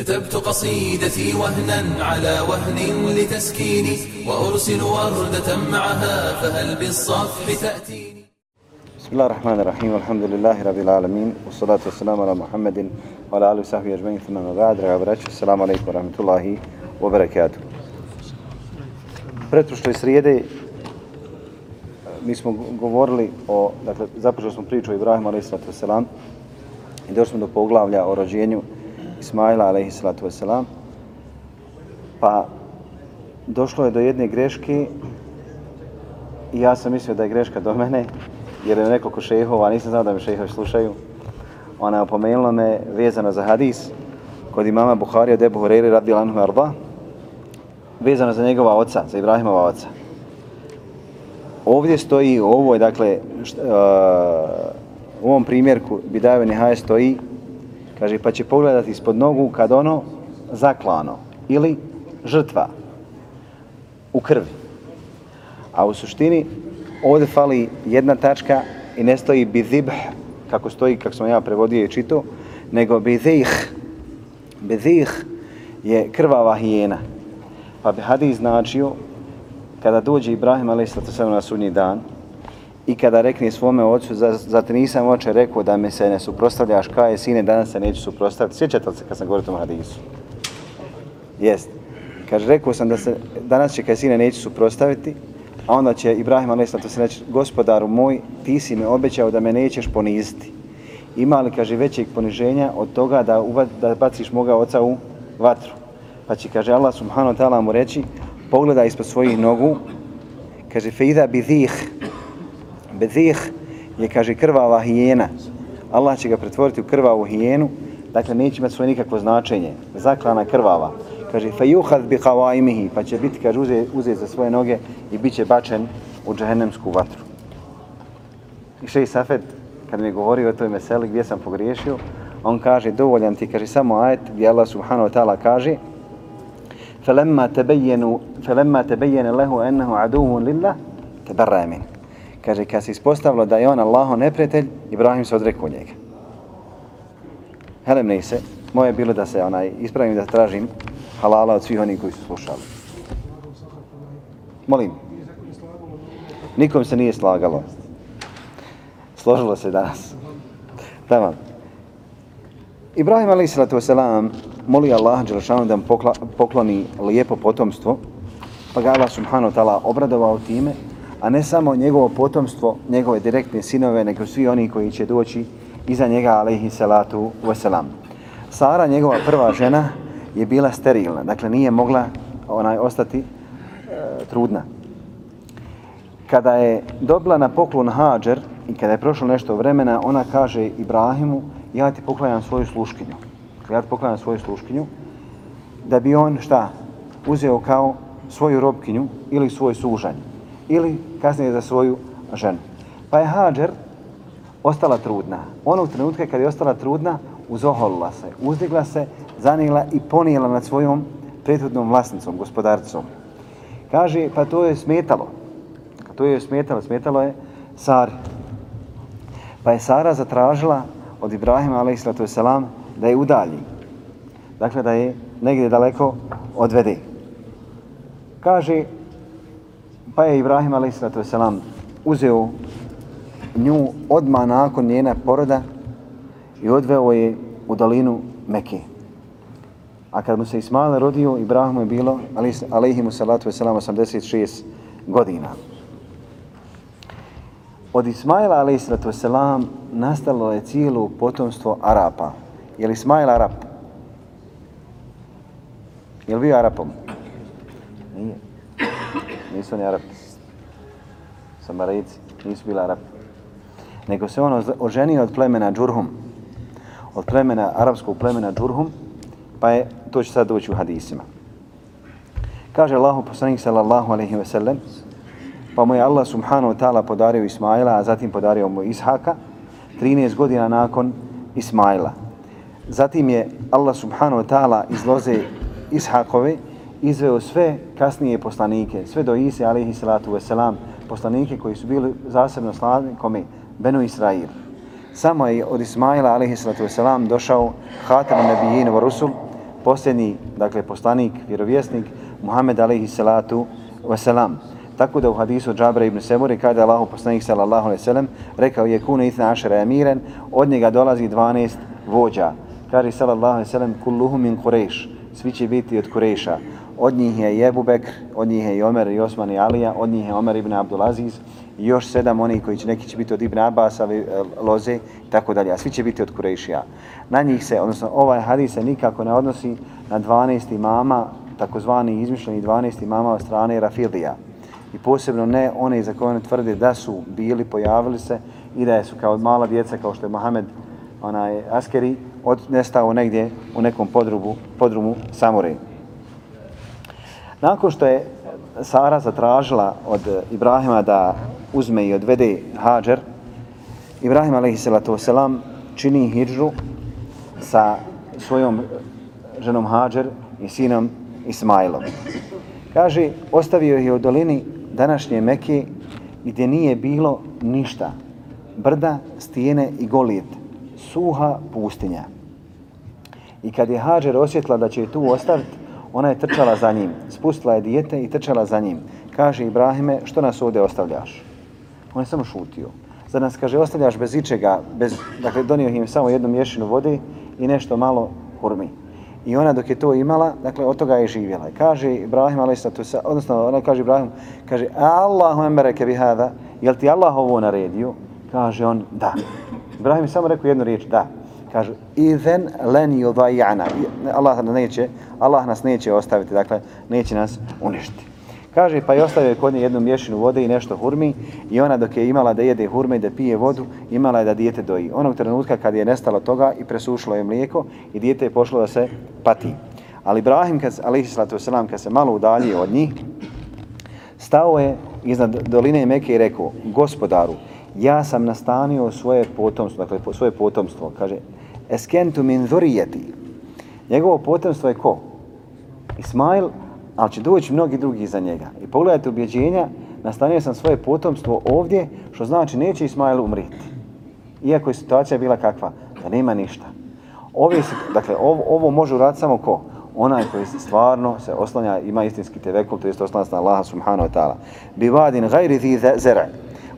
كتبت قصيدتي وهنا على وهن لتسكيني وأرسل وردة معها فهل بالصفح تأتيني بسم الله الرحمن الرحيم والحمد لله رب العالمين والصلاة والسلام على محمد وعلى آله وصحبه أجمعين ثم ما بعد رغب رأيش السلام عليكم ورحمة الله وبركاته Pretprošle srijede mi smo govorili o, dakle, započeli smo priču o Ibrahimu a.s. i došli smo do poglavlja o rođenju Ismaila alaihi salatu wasalam, Pa došlo je do jedne greške i ja sam mislio da je greška do mene, jer je nekoliko šehova, nisam znao da me šehovi slušaju. Ona je opomenula me vezano za hadis kod imama Buharija Debu Hureyri radi Lanhu Arba, vezano za njegova oca, za Ibrahimova oca. Ovdje stoji, ovo je dakle, šta, uh, u ovom primjerku Bidajeve Nihaje stoji, kaže, pa će pogledati ispod nogu kad ono zaklano ili žrtva u krvi. A u suštini ovdje fali jedna tačka i ne stoji bizibh, kako stoji, kako sam ja prevodio i čitao, nego bizih. Bizih je krvava hijena. Pa bi hadis značio, kada dođe Ibrahim a.s. na sudnji dan, i kada rekne svome ocu, zato nisam oče rekao da me se ne suprostavljaš, kao je sine, danas se neću suprostaviti. Sjećate li se kad sam govorio tom hadisu? Jest. Kaže, rekao sam da se danas će kaj sine neću suprostaviti, a onda će Ibrahim a.s. to se reći, gospodaru moj, ti si me obećao da me nećeš poniziti. Ima li, kaže, većeg poniženja od toga da, uva, da baciš moga oca u vatru? Pa će, kaže, Allah subhanahu ta'ala mu reći, pogledaj ispod svojih nogu, kaže, fejda bidih, Bezih je, kaže, krvava hijena. Allah će ga pretvoriti u krvavu hijenu, dakle neće imati svoje nikakvo značenje. Zaklana krvava. Kaže, fa juhad bi imihi, pa će biti, kaže, uzeti uze za svoje noge i bit će bačen u džahennemsku vatru. I šeji Safed, kad mi je govorio o toj meseli gdje sam pogriješio, on kaže, dovoljan ti, kaže, samo ajet gdje Allah subhanahu wa ta'ala kaže, فلما تبين فلما تبين له انه عدو لله تبرأ منه Kaže, kad se ispostavilo da je on Allaho neprijatelj, Ibrahim se odrekao njega. Helem ne se, moje je bilo da se onaj ispravim da tražim halala od svih onih koji su slušali. Molim. Nikom se nije slagalo. Složilo se danas. Tamo. Ibrahim a.s. moli Allah Đelšanu da mu pokloni lijepo potomstvo, pa ga Allah subhanahu ta'ala obradovao time a ne samo njegovo potomstvo, njegove direktne sinove, nego svi oni koji će doći iza njega, alaihi salatu wasalam. Sara, njegova prva žena, je bila sterilna, dakle nije mogla onaj ostati e, trudna. Kada je dobila na poklon Hadžer i kada je prošlo nešto vremena, ona kaže Ibrahimu, ja ti poklanjam svoju sluškinju. Ja ti poklanjam svoju sluškinju, da bi on šta? Uzeo kao svoju robkinju ili svoj sužanj ili kasnije za svoju ženu. Pa je Hadžer ostala trudna. Onog trenutka kad je ostala trudna, uzoholila se, uzdigla se, zanijela i ponijela nad svojom prethodnom vlasnicom, gospodarcom. Kaže, pa to je smetalo. Pa to je smetalo, smetalo je Sari. Pa je Sara zatražila od Ibrahima, a.s. da je udalji. Dakle, da je negdje daleko odvede. Kaže, Pa je Ibrahim a.s. uzeo nju odma nakon njena poroda i odveo je u dolinu Mekke. A kad mu se Ismail rodio, Ibrahim je bilo, alaihimu salatu wasalam, 86 godina. Od Ismaila alaihissalatu wasalam nastalo je cijelo potomstvo Arapa. Je li Ismail Arap? Je li bio Arapom? Nije nisu ni Arapi. Samarejci nisu bili Arapi. Nego se on oženio od plemena Džurhum. Od plemena, arapskog plemena Džurhum. Pa je, to će sad doći u hadisima. Kaže Allahu poslanik sallallahu alaihi ve sellem, pa mu je Allah subhanahu wa ta'ala podario Ismaila, a zatim podario mu Ishaka, 13 godina nakon Ismaila. Zatim je Allah subhanahu wa ta'ala izloze Ishakove, izveo sve kasnije poslanike, sve do Ise, alihi salatu wasalam, poslanike koji su bili zasebno slavni, kome Benu Israil. Samo je od Ismaila, alihi salatu wasalam, došao Hatem Nebijin wa Rusul, posljednji, dakle, poslanik, vjerovjesnik, Muhammed alaihi salatu wasalam. Tako da u hadisu Džabra ibn Semuri, kada je Allah poslanik sallallahu alaihi sellem rekao je kune itna ašara emiren, od njega dolazi 12 vođa. Kaže sallallahu alaihi sellem kulluhu min Kureš, svi će biti od Kureša. Od njih je Jebu Bekr, od njih je i Omer i Osman i Alija, od njih je Omer ibn Abdulaziz, i još sedam oni koji će, neki će biti od Ibn Abbas, ali e, Loze, i tako dalje, a svi će biti od Kurešija. Na njih se, odnosno ovaj hadis se nikako ne odnosi na 12 imama, takozvani izmišljeni 12 imama od strane Rafidija. I posebno ne one za koje oni tvrde da su bili, pojavili se i da su kao mala djeca, kao što je Mohamed onaj, Askeri, od, nestao negdje u nekom podrubu, podrumu Samure. Nakon što je Sara zatražila od Ibrahima da uzme i odvede Hadžer, Ibrahim a.s. čini hijđru sa svojom ženom Hadžer i sinom Ismailom. Kaže, ostavio je u dolini današnje Mekke gdje nije bilo ništa. Brda, stijene i golijet. Suha pustinja. I kad je Hadžer osjetila da će je tu ostaviti, ona je trčala za njim. Spustila je dijete i trčala za njim. Kaže Ibrahime, što nas ovdje ostavljaš? On je samo šutio. Za nas, kaže, ostavljaš bez ičega, bez, dakle, donio im samo jednu mješinu vode i nešto malo hurmi. I ona dok je to imala, dakle, od toga je živjela. Kaže Ibrahim, ali tu se, odnosno, ona kaže Ibrahim, kaže, Allahu embereke bi hada, jel ti Allah ovo naredio? Kaže on, da. Ibrahim samo rekao jednu riječ, da. Kaže, idhen len yudajana. Allah, neće, Allah nas neće ostaviti, dakle, neće nas uništiti. Kaže, pa je ostavio kod nje jednu mješinu vode i nešto hurmi i ona dok je imala da jede hurme i da pije vodu, imala je da dijete doji. Onog trenutka kad je nestalo toga i presušilo je mlijeko i dijete je pošlo da se pati. Ali Ibrahim, kad, alihi selam kad se malo udaljio od njih, stao je iznad doline Meke i rekao, gospodaru, ja sam nastanio svoje potomstvo, dakle svoje potomstvo, kaže, eskentu min dhurijeti. Njegovo potomstvo je ko? Ismail, ali će doći mnogi drugi za njega. I pogledajte ubjeđenja, nastanio sam svoje potomstvo ovdje, što znači neće Ismail umriti. Iako je situacija bila kakva, da nema ništa. Ovi, dakle, ovo, ovo može uraditi samo ko? Onaj koji stvarno se oslanja, ima istinski tevekul, to je oslanja na Allaha subhanahu wa ta'ala. Bi vadin gajri zi zera,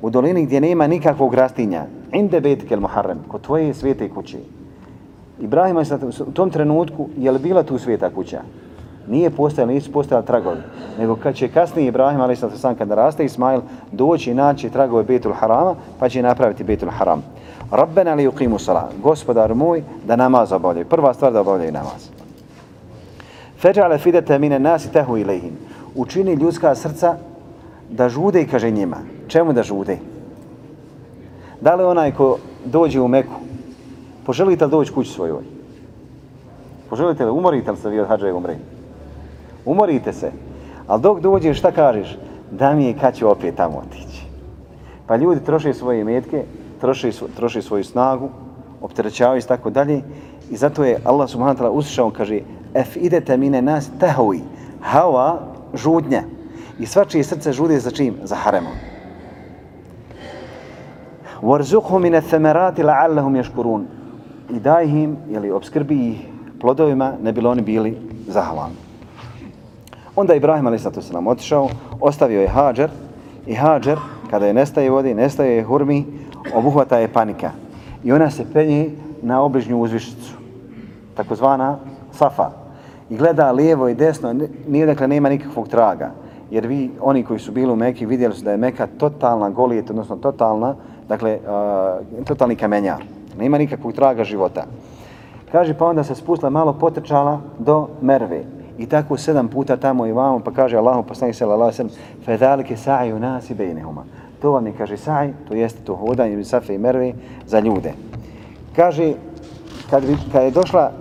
u dolini gdje nema nikakvog rastinja, inde betike muharrem, kod tvoje svete kuće. Ibrahima je u tom trenutku, je li bila tu sveta kuća? nije postojala, nisu postojala tragovi. Nego kad će kasnije Ibrahim, ali sam sam kada raste Ismail, doći i naći tragove Betul Harama, pa će napraviti Betul Haram. Rabbena li uqimu salam, gospodar moj, da namaz obavljaju. Prva stvar da obavljaju namaz. Feđale fidete mine nasi tehu ilihim. Učini ljudska srca da žude i kaže njima. Čemu da žude? Da li onaj ko dođe u Meku, poželite li doći kući svojoj? Poželite li, umorite li se vi od hađa i umre? umorite se. Ali dok dođeš, šta kažeš? Da mi je kad ću opet tamo otići. Pa ljudi troše svoje metke, troše, troše svoju snagu, opterećavaju se tako dalje. I zato je Allah subhanahu wa ta'ala uslišao, kaže, ef idete mine nas tehovi, hawa žudnja. I svačije srce žude za čim? Za haremom. Warzuqhu min ath-thamarati la'allahum yashkurun. I daj im, ili obskrbi ih plodovima, ne bilo oni bili zahvalni. Onda Ibrahim a.s. otišao, ostavio je Hadžer i Hadžer, kada je nestaje vodi, nestaje je hurmi, obuhvata je panika. I ona se penje na obližnju uzvišicu, takozvana Safa. I gleda lijevo i desno, nije dakle nema nikakvog traga. Jer vi, oni koji su bili u Meki, vidjeli su da je Meka totalna golijet, odnosno totalna, dakle, uh, totalni kamenjar. Nema nikakvog traga života. Kaže, pa onda se spustila malo potrčala do Merve. I tako sedam puta tamo i vamo, pa kaže Allahu poslanik sallallahu alejhi ve sellem: "Fadhalike sa'yu nasi bainahuma." To vam je kaže sa'y, to jeste to hodanje iz Safe i Merve za ljude. Kaže kad, kad je došla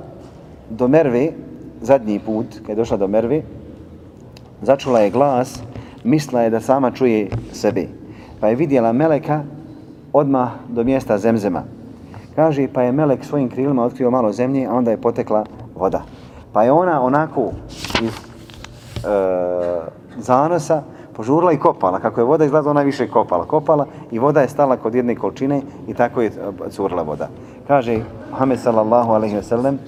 do Merve zadnji put, kad je došla do Merve, začula je glas, mislila je da sama čuje sebe. Pa je vidjela Meleka odmah do mjesta Zemzema. Kaže, pa je Melek svojim krilima otkrio malo zemlje, a onda je potekla voda. Pa je ona onako iz e, zanosa požurla i kopala. Kako je voda izlazila, ona više kopala. Kopala i voda je stala kod jedne kolčine i tako je e, curila voda. Kaže Muhammed sallallahu alaihi wa sallam,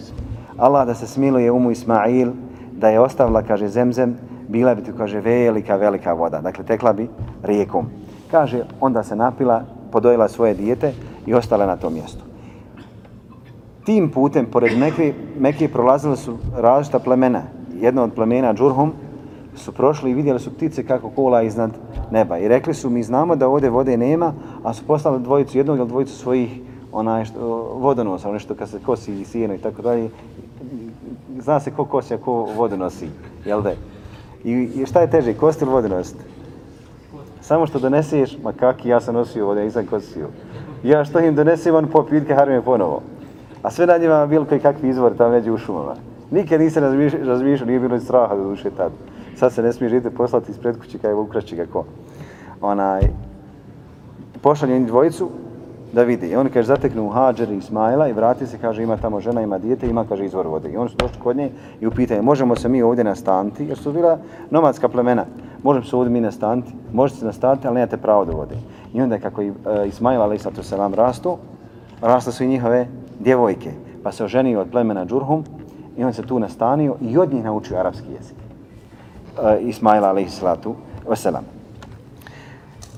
Allah da se smiluje umu Ismail, da je ostavila, kaže, zemzem, bila bi tu, kaže, velika, velika voda. Dakle, tekla bi rijekom. Kaže, onda se napila, podojila svoje dijete i ostala na tom mjestu. Tim putem, pored Mekke, Mekke prolazile su različita plemena. Jedno od plemena, Džurhum, su prošli i vidjeli su ptice kako kola iznad neba. I rekli su, mi znamo da ovdje vode nema, a su poslali dvojicu, jednog ili dvojicu svojih onaj što, vodonosa, nešto kad se kosi i sijeno i tako dalje. Zna se ko kosi, a ko vodu nosi, jel da? I, I šta je teže, kosti ili vodu? Samo što doneseš, ma kaki, ja sam nosio vodu, ja nisam kosio. Ja što im donesem, on popiju, idke harme ponovo. A sve na njima bilo koji kakvi izvor tamo među u šumama. Nikad nisam razmišljao, nije bilo straha do duše tad. Sad se ne smije žite poslati ispred kuće kaj ukrašći kako. Onaj, pošalje njih dvojicu da vidi. I oni kaže zateknu Hadžer i Ismaila i vrati se, kaže ima tamo žena, ima dijete, ima kaže izvor vode. I oni su došli kod nje i upitaju, možemo se mi ovdje nastaniti, jer su bila nomadska plemena. Možemo se ovdje mi nastaniti, možete se nastaniti, ali nemate pravo do vode. I onda kako i uh, Ismail, ali sato se nam rastu, rasle su i njihove djevojke. Pa se oženio od plemena Džurhum i on se tu nastanio i od njih naučio arapski jezik. E, Ismaila, alaihissalatu salatu wasalam.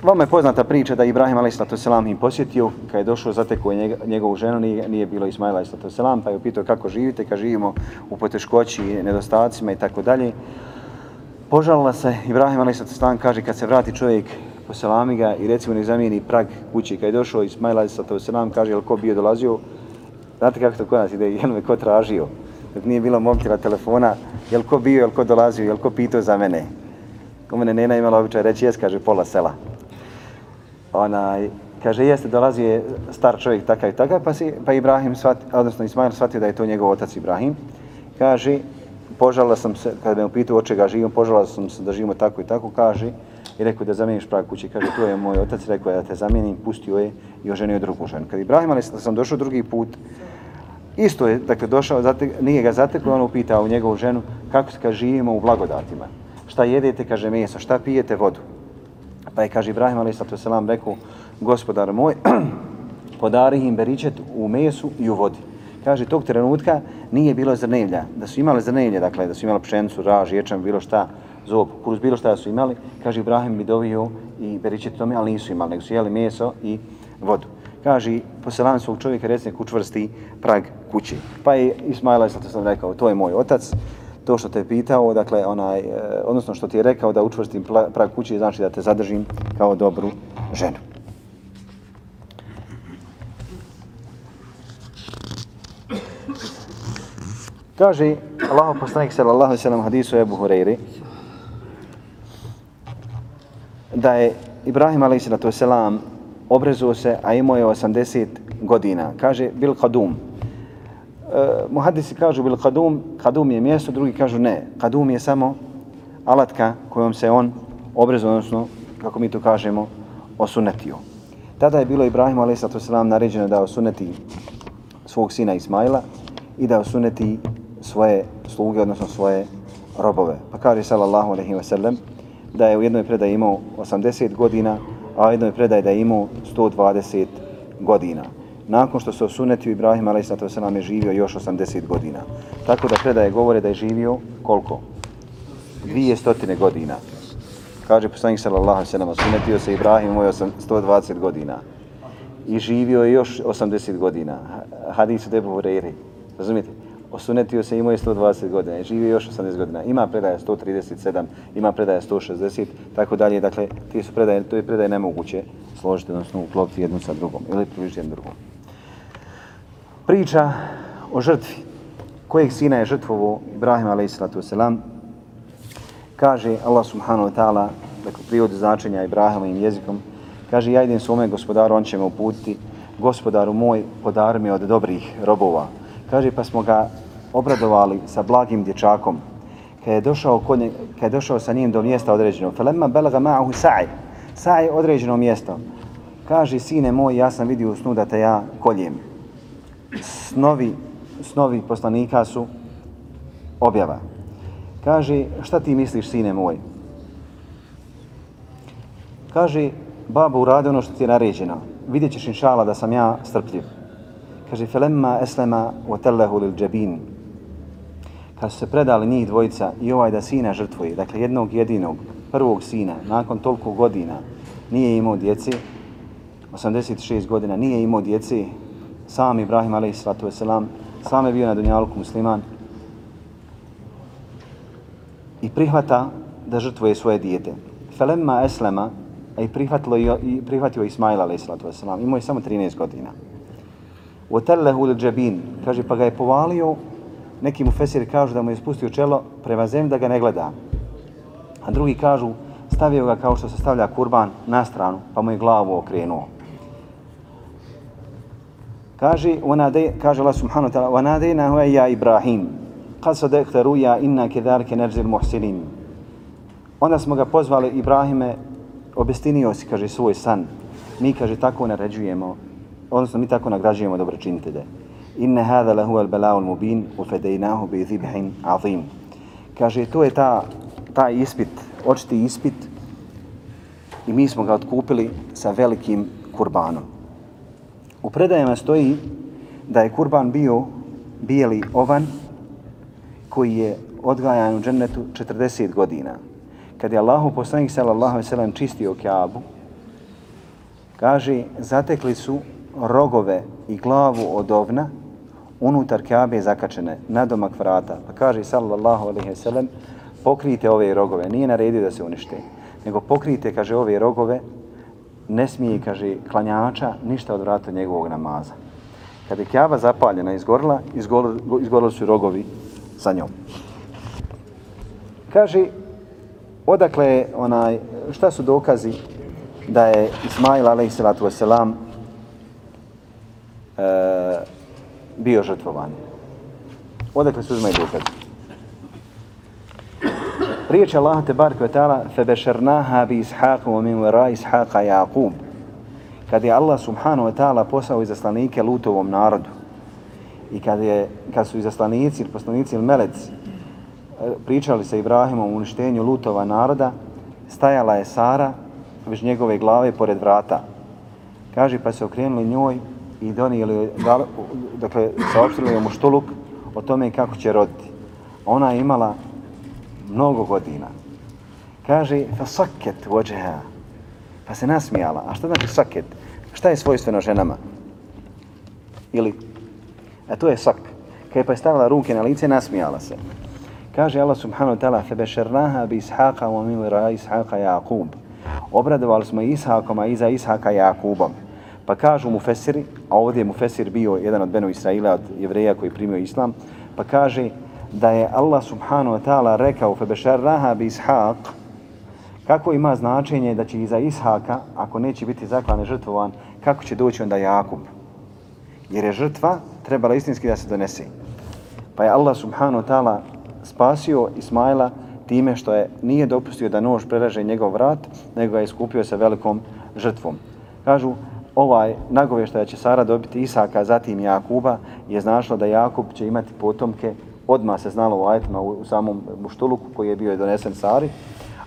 Vama je poznata priča da Ibrahim a.s. im posjetio, kad je došao, zatekao njeg, njegovu ženu, nije, nije bilo Ismaila a.s. pa je upitao kako živite, kad živimo u poteškoći, nedostacima i tako dalje. Požalila se, Ibrahim a.s. kaže, kad se vrati čovjek poselami ga i recimo ne zamijeni prag kući, kad je došao Ismaila a.s. kaže, je ko bio dolazio, znate kako to kod nas ide, je me ko tražio, dok nije bilo mobitela telefona, jel ko bio, jel ko dolazio, jel ko pitao za mene. U mene nena imala običaj reći, jes, kaže, pola sela onaj, kaže, jeste, dolazi je star čovjek takav i takav, pa, si, pa Ibrahim, shvat, odnosno Ismail shvatio da je to njegov otac Ibrahim. Kaže, požala sam se, kada me upitao od čega živim, požala sam se da živimo tako i tako, kaže, i rekao da zamijeniš prag kući. Kaže, to je moj otac, rekao je da te zamijenim, pustio je i oženio drugu ženu. Kad Ibrahim, ali sam došao drugi put, isto je, dakle, došao, zatek, nije ga zateklo, on upitao u njegovu ženu, kako se kaže, živimo u blagodatima. Šta jedete, kaže, meso, šta pijete, vodu. Pa je, kaže Ibrahim a.s. rekao, gospodar moj, podari im beričet u mesu i u vodi. Kaže, tog trenutka nije bilo zrnevlja. Da su imali zrnevlje, dakle, da su imali pšenicu, raž, ječam, bilo šta, zob, kuruz, bilo šta da su imali, kaže, Ibrahim bi dovio i beričet tome, ali nisu imali, nego su jeli meso i vodu. Kaže, poselan svog čovjeka, recnik, kučvrsti prag kući. Pa je Ismaila, sad sam rekao, to je moj otac, to što te je pitao, dakle, onaj, e, odnosno što ti je rekao da učvrstim prag kući, znači da te zadržim kao dobru ženu. Kaže Allah poslanik sallallahu alejhi ve sellem hadisu Abu Hurajri da je Ibrahim alejhi salatu selam obrezuo se, a imao je 80 godina. Kaže bil qadum, Eh, muhadisi kažu bil kadum, kadum je mjesto, drugi kažu ne. Kadum je samo alatka kojom se on obrezao, odnosno, kako mi to kažemo, osunetio. Tada je bilo Ibrahim a.s. naređeno da osuneti svog sina Ismaila i da osuneti svoje sluge, odnosno svoje robove. Pa kaže sallallahu alaihi wa sallam da je u jednoj predaji imao 80 godina, a u jednoj predaji da je imao 120 godina nakon što se osunetio Ibrahim a.s. je živio još 80 godina. Tako da predaje govore da je živio koliko? Dvije stotine godina. Kaže poslanik sallallahu alejhi ve sellem, sunetio se Ibrahim moj 120 godina. I živio je još 80 godina. Hadis od Ebu Hurajre. Razumite? Osunetio se imao je 120 godina. I živio još 80 godina. Ima predaje 137, ima predaje 160, tako dalje. Dakle, ti su predaje, to je predaje nemoguće složiti, odnosno uklopiti jednu sa drugom ili približiti jednu drugom priča o žrtvi. Kojeg sina je žrtvovo Ibrahim a.s. Kaže Allah subhanahu wa ta'ala, dakle prijod značenja Ibrahimovim jezikom, kaže ja idem svome gospodaru, on će me uputiti, gospodaru moj, podar mi od dobrih robova. Kaže pa smo ga obradovali sa blagim dječakom, kad je došao, kod kad je došao sa njim do mjesta određenog. Felema belaga ma'ahu sa'i. Sa'i određeno mjesto. Kaže, sine moj, ja sam vidio u snu da te ja koljem snovi, snovi poslanika su objava. Kaže, šta ti misliš, sine moj? Kaže, babo, uradi ono što ti je naređeno. Vidjet ćeš inšala da sam ja strpljiv. Kaže, felemma eslema o tellehu lil džabin. kad su se predali njih dvojica i ovaj da sina žrtvuje, dakle jednog jedinog, prvog sina, nakon toliko godina, nije imao djece, 86 godina, nije imao djece, sam Ibrahim a.s. sam je bio na Dunjaluku musliman i prihvata da žrtvuje svoje dijete. Felemma eslema, a i, prihvatilo, i prihvatio Ismaila a.s. imao je samo 13 godina. Otellehu il džabin, kaže, pa ga je povalio, neki mu fesiri kažu da mu je spustio čelo prema zemlji da ga ne gleda. A drugi kažu, stavio ga kao što se stavlja kurban na stranu, pa mu je glavu okrenuo. Kaže, onade, kaže Allah subhanahu wa ta'ala, وَنَادَيْنَهُ يَا إِبْرَاهِيمُ قَدْ صَدَقْتَ رُيَا إِنَّا كَذَلْكَ نَرْزِ الْمُحْسِنِينَ Onda smo ga pozvali, Ibrahime, obestinio si, kaže, svoj san. Mi, kaže, tako naređujemo, odnosno mi tako nagrađujemo dobročinitelje. Inne hada lahu al bala'u al-mubin u fedejnahu bi zibhin azim. Kaže, to je ta, ta ispit, očiti ispit i mi smo ga otkupili sa velikim kurbanom. U predajama stoji da je kurban bio bijeli ovan koji je odgajan u džennetu 40 godina. Kad je Allahu poslanik sallallahu alejhi ve sellem čistio Kaabu, kaže zatekli su rogove i glavu od ovna unutar Kaabe zakačene na domak vrata. Pa kaže sallallahu alejhi ve sellem pokrijte ove rogove. Nije naredio da se unište, nego pokrijte kaže ove rogove ne smije, kaže, klanjača ništa od vrata njegovog namaza. Kada je kjava zapaljena i izgorila, izgorili, izgorili su rogovi za njom. Kaže, odakle onaj, šta su dokazi da je Ismail alaihissalatu wasalam e, bio žrtvovan? Odakle su uzmaju dokazi? Riječ Allah te barke ve ta'ala febešernaha bi ishaqa wa min wara ishaqa Yaqub. Kad je Allah subhanahu wa ta'ala poslao izaslanike Lutovom narodu i kad, je, kad su izaslanici ili poslanici ili meleci e, pričali sa Ibrahimom o uništenju Lutova naroda, stajala je Sara već njegove glave pored vrata. Kaže pa se okrenuli njoj i donijeli, dakle, saopštili joj muštuluk o tome kako će roditi. Ona je imala mnogo godina. Kaže, fa saket vođeha. Pa se nasmijala. A što znači saket? Šta je svojstveno ženama? Ili, a to je sak. Kaj pa je stavila ruke na lice, nasmijala se. Kaže Allah subhanahu wa ta'ala, febešernaha bi ishaqa wa mimira ishaqa Jakub. Obradovali smo Ishakom, a iza Ishaka Jakubom. Pa kažu mu Fesiri, a ovdje je mu Fesir bio jedan od Benu Israila, od jevreja koji primio islam, pa kaže, da je Allah subhanahu wa ta'ala rekao febešarraha bi ishaq. Kako ima značenje da će iza ishaka ako neće biti zaklan žrtvovan kako će doći onda Jakub? Jer je žrtva trebala istinski da se donese. Pa je Allah subhanahu wa ta'ala spasio Ismaila time što je nije dopustio da nož preraže njegov vrat nego ga je iskupio sa velikom žrtvom. Kažu ovaj nagoveštaj da će Sara dobiti Isaka zatim Jakuba je značilo da Jakub će imati potomke odma se znalo u ajetima u, samom muštuluku koji je bio donesen Sari,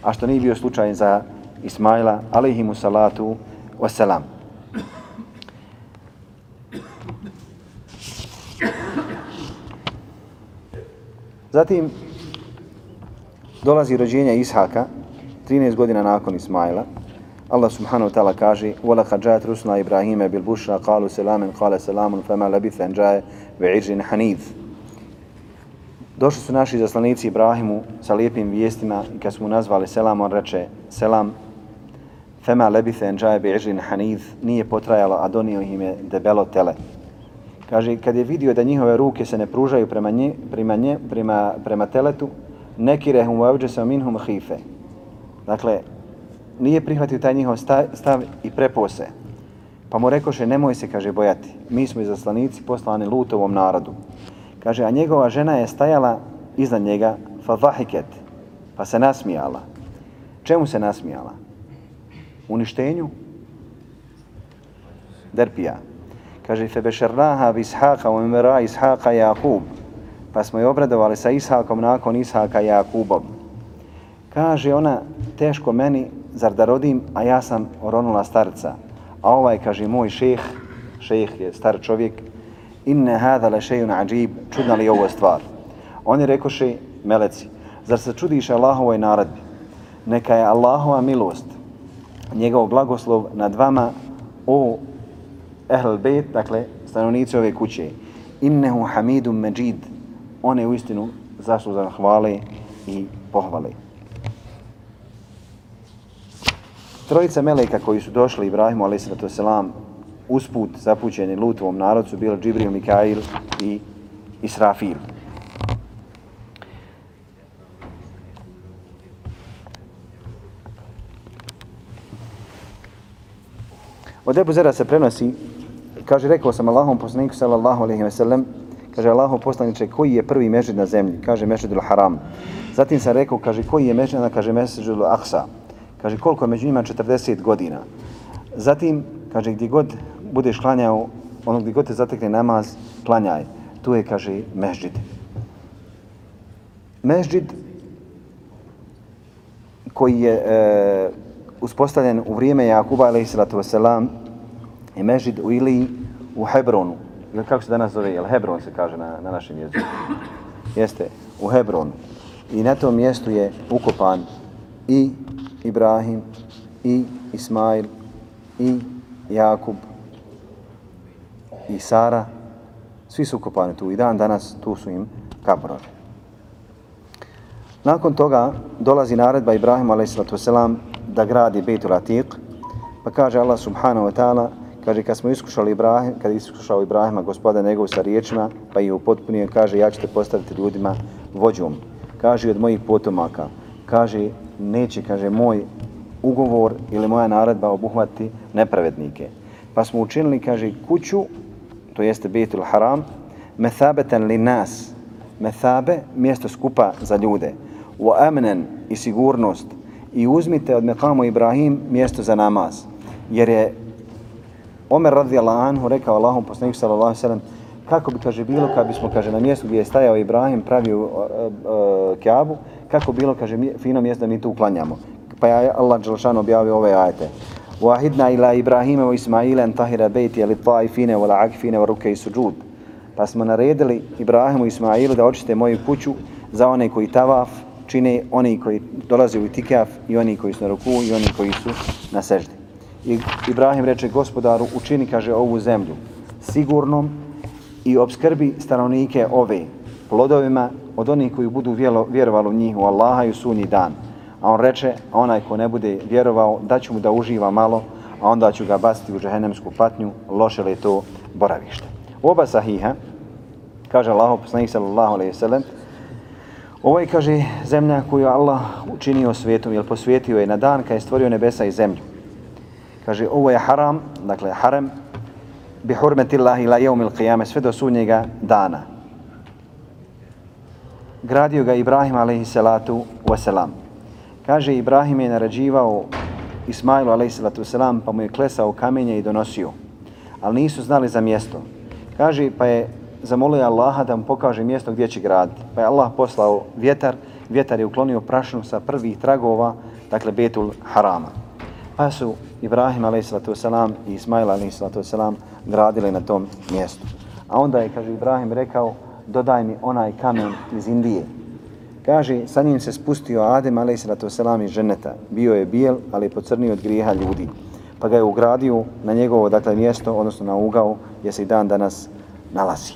a što nije bio slučaj za Ismaila, alaihimu salatu wasalam. Zatim dolazi rođenja Ishaka, 13 godina nakon Ismaila. Allah subhanahu wa ta'ala kaže وَلَقَدْ جَاءَتْ رُسْنَا إِبْرَاهِيمَ بِالْبُشْرَا قَالُوا سَلَامًا قَالَ سَلَامٌ فَمَا لَبِثَ أَنْ جَاءَ بِعِرْجٍ حَنِيذٍ Došli su naši zaslanici Ibrahimu sa lijepim vijestima i kad su mu nazvali selam, on reče selam, fema lebithe en džaje bežin hanid, nije potrajalo, a donio im je debelo tele. Kaže, kad je vidio da njihove ruke se ne pružaju prema, nje, prema, nje, prema, prema teletu, neki rehum vavđe se minhum hife. Dakle, nije prihvatio taj njihov stav, stav i prepose. Pa mu rekoše, nemoj se, kaže, bojati. Mi smo i zaslanici poslani lutovom narodu. Kaže, a njegova žena je stajala iznad njega, fa vahiket, pa se nasmijala. Čemu se nasmijala? Uništenju? Derpija. Kaže, fe bešernaha bi ishaqa, u imera ishaqa Jakub, pa smo je obradovali sa Ishakom nakon Ishaka Jakubom. Kaže ona, teško meni, zar da rodim, a ja sam oronula starca. A ovaj, kaže, moj šeh, šeh je star čovjek, inne hada le šejun ađib, čudna li ovo stvar. Oni rekoše, meleci, zar se čudiš Allahovoj naradbi? Neka je Allahova milost, njegov blagoslov nad vama, o ehl bejt, dakle, stanovnici ove kuće. Innehu hamidum međid, on je u istinu zaslužan hvale i pohvale. Trojica meleka koji su došli Ibrahimu a.s usput zapućeni Lutovom narodu bili Džibril, Mikail i Israfil. Od Ebu Zera se prenosi, kaže, rekao sam Allahom poslaniku sallallahu alaihi ve sellem, kaže Allahom poslaniče, koji je prvi mežid na zemlji? Kaže mežidul haram. Zatim sam rekao, kaže, koji je mežid? Kaže mežidul aksa. Kaže, koliko je među njima? 40 godina. Zatim, kaže, gdje god budeš klanjao, ono gdje god te zatekne namaz, klanjaj. Tu je, kaže, mežđid. Mežđid koji je e, uspostavljen u vrijeme Jakuba alaihissalatu wasalam je mežđid u Iliji u Hebronu. Ili kako se danas zove? Jel Hebron se kaže na, na našem jeziku? Jeste, u Hebronu. I na tom mjestu je ukopan i Ibrahim, i Ismail, i Jakub, i Sara. Svi su ukopani tu. I dan danas tu su im kabrovi. Nakon toga dolazi naredba Ibrahima a.s da gradi Bejtul Atiq, pa kaže Allah subhanahu wa ta'ala, kaže kad smo iskušali Ibrahim, kad iskušao Ibrahima gospoda njegov sa riječima, pa je upotpunio, kaže ja ću te postaviti ljudima vođom. Kaže od mojih potomaka, kaže neće, kaže moj ugovor ili moja naredba obuhvati nepravednike. Pa smo učinili, kaže, kuću, to jeste Bejtul Haram, methabetan li nas, methabe, mjesto skupa za ljude, u amnen i sigurnost, i uzmite od Mekamu Ibrahim mjesto za namaz. Jer je Omer radijallahu anhu rekao Allahom poslaniku sallallahu sallam kako bi kaže bilo kad bismo kaže na mjestu gdje je stajao Ibrahim pravio uh, uh, Kjabu, kako bilo kaže fino mjesto da mi tu uklanjamo. Pa je Allah dželšan objavio ove ajete. Wahidna ila Ibrahima wa Ismaila an tahira baiti li taifine wal la'akfine wa ruke i suđud. Pa smo naredili Ibrahimu i Ismailu da očiste moju kuću za one koji tavaf, čine oni koji dolaze u itikaf i oni koji su na ruku i oni koji su na seždi. I Ibrahim reče gospodaru učini, kaže, ovu zemlju sigurnom i obskrbi stanovnike ove plodovima od onih koji budu vjerovali u njih u Allaha i u sunji dan. A on reče, a onaj ko ne bude vjerovao, da ću mu da uživa malo, a onda ću ga baciti u žehenemsku patnju, loše li to boravište. U oba sahiha, kaže Allah, poslanik sallallahu alaihi sallam, Ovo je, kaže, zemlja koju Allah učinio svijetom, jer posvijetio je na dan kada je stvorio nebesa i zemlju. Kaže, ovo je haram, dakle, haram, bi hurmetillahi la jeumil qiyame, sve do sunnjega dana. Gradio ga Ibrahim, alaihi salatu wasalam. Kaže, Ibrahim je narađivao Ismailu, a.s. pa mu je klesao kamenje i donosio. Ali nisu znali za mjesto. Kaže, pa je zamolio Allaha da mu pokaže mjesto gdje će graditi. Pa je Allah poslao vjetar, vjetar je uklonio prašnu sa prvih tragova, dakle Betul Harama. Pa su Ibrahim a.s. i Ismail a.s. gradili na tom mjestu. A onda je, kaže Ibrahim, rekao, dodaj mi onaj kamen iz Indije. Kaže, sa njim se spustio Adem a.s. iz ženeta. Bio je bijel, ali je pocrnio od grijeha ljudi. Pa ga je ugradio na njegovo dakle, mjesto, odnosno na ugao, gdje se i dan danas nalazi.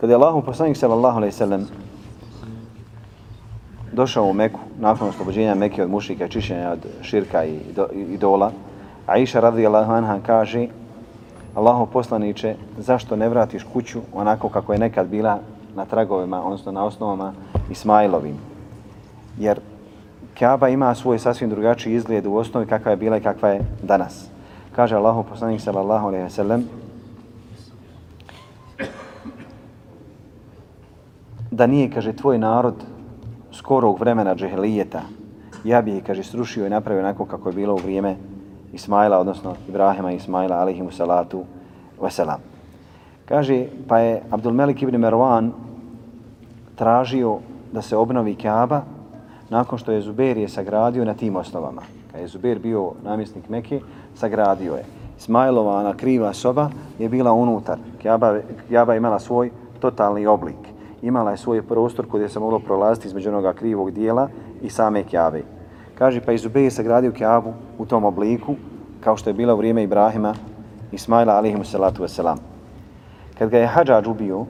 Kada je Allahom poslanik sallallahu alaihi sallam došao u Meku, nakon oslobođenja Mekke od mušika, i čišćenja od širka i idola, Aisha radijallahu anha kaže Allaho poslaniče, zašto ne vratiš kuću onako kako je nekad bila na tragovima, odnosno na osnovama Ismailovim? Jer Kaaba ima svoj sasvim drugačiji izgled u osnovi kakva je bila i kakva je danas. Kaže Allaho poslanik sallallahu alejhi ve sellem da nije, kaže, tvoj narod skorog vremena džehelijeta, ja bih, kaže, srušio i napravio onako kako je bilo u vrijeme Ismaila, odnosno Ibrahima i Ismaila, alihimu salatu wasalam. Kaže, pa je Abdul Melik ibn Merwan tražio da se obnovi Kaaba, nakon što je Zubair je sagradio na tim osnovama. Kad je Zubair bio namjesnik Mekke, sagradio je. Ismailova ona kriva soba je bila unutar. Kaaba, Kaaba imala svoj totalni oblik. Imala je svoj prostor gdje se moglo prolaziti između onoga krivog dijela i same Kjave. Kaže, pa Izubej je sagradio Kjavu u tom obliku, kao što je bila u vrijeme Ibrahima, Ismaila alihimu salatu wasalam. Kad ga je Hadžađ ubio,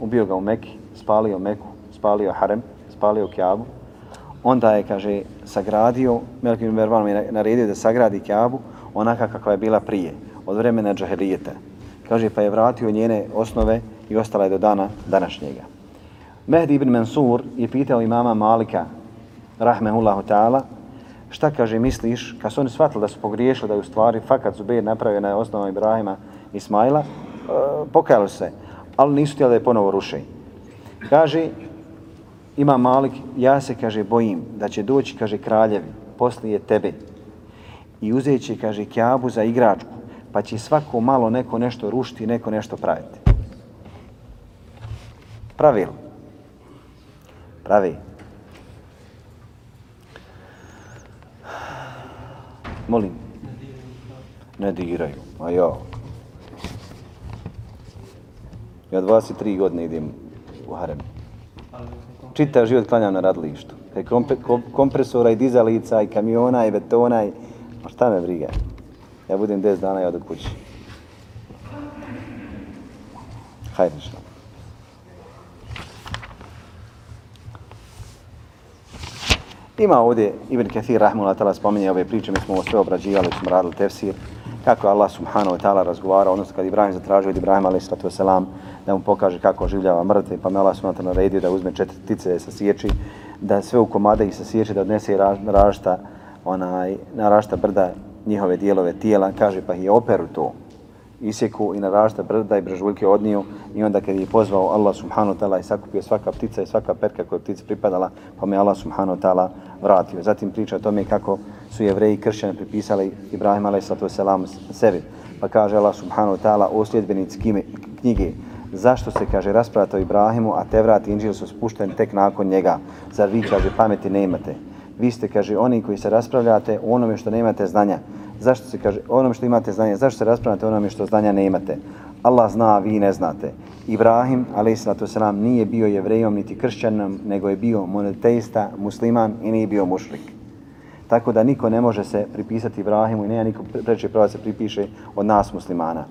ubio ga u Meki, spalio Meku, spalio Harem, spalio Kjavu, onda je, kaže, sagradio, Melkim Mervanom je naredio da sagradi Kjavu onaka kakva je bila prije, od vremena džahelijeta. Kaže, pa je vratio njene osnove i ostala je do dana današnjega. Mehdi ibn Mansur je pitao imama Malika, rahmehullahu ta'ala, šta kaže, misliš, kad su oni shvatili da su pogriješili, da je u stvari fakat Zubeir napravio na osnovu Ibrahima Ismaila, e, pokajali se, ali nisu htjeli da je ponovo ruše. Kaže, ima Malik, ja se, kaže, bojim da će doći, kaže, kraljevi, poslije tebe i uzet će, kaže, kjabu za igračku, pa će svako malo neko nešto rušiti, neko nešto praviti. Pravil. Pravi. Molim. Ne diraju. A ja. Ja 23 godine idem u harem. Čita život klanjam na radlištu. Kaj kompresora i dizalica i kamiona i betona i... Ma šta me briga? Ja budem 10 dana i odu kući. Hajde što. Ima ovdje Ibn Kathir Rahmullah tala spominje ove priče, mi smo ovo sve obrađivali, smo radili tefsir, kako Allah subhanahu wa ta'ala razgovara, odnosno kad Ibrahim zatražio od Ibrahima alaih sallatu wasalam da mu pokaže kako življava mrtve, pa me Allah subhanahu wa ta'ala naredio da uzme četiri tice da se sječi, da sve u komade ih se sječi, da odnese na rašta, onaj, na rašta brda njihove dijelove tijela, kaže pa je operu to, isjeku i na rašta brda i brežuljke odniju i onda kad je pozvao Allah subhanahu ta'ala i sakupio svaka ptica i svaka perka koja je ptica pripadala, pa me Allah subhanahu ta'ala vratio. Zatim priča o tome kako su jevreji kršćani pripisali Ibrahim a.s. sebi. Pa kaže Allah subhanahu ta'ala o sljedbenici knjige. Zašto se, kaže, raspravate o Ibrahimu, a te vrati inđil su spušteni tek nakon njega? Zar vi, kaže, pameti ne imate? Vi ste, kaže, oni koji se raspravljate o onome što nemate znanja. Zašto se, kaže, onome što imate znanje, Zašto se raspravljate onome što znanja ne imate? Allah zna, vi ne znate. Ibrahim, a.s. nije bio jevrejom niti kršćanom, nego je bio monoteista, musliman i nije bio mušlik. Tako da niko ne može se pripisati Ibrahimu i nema niko preče prava se pripiše od nas muslimana.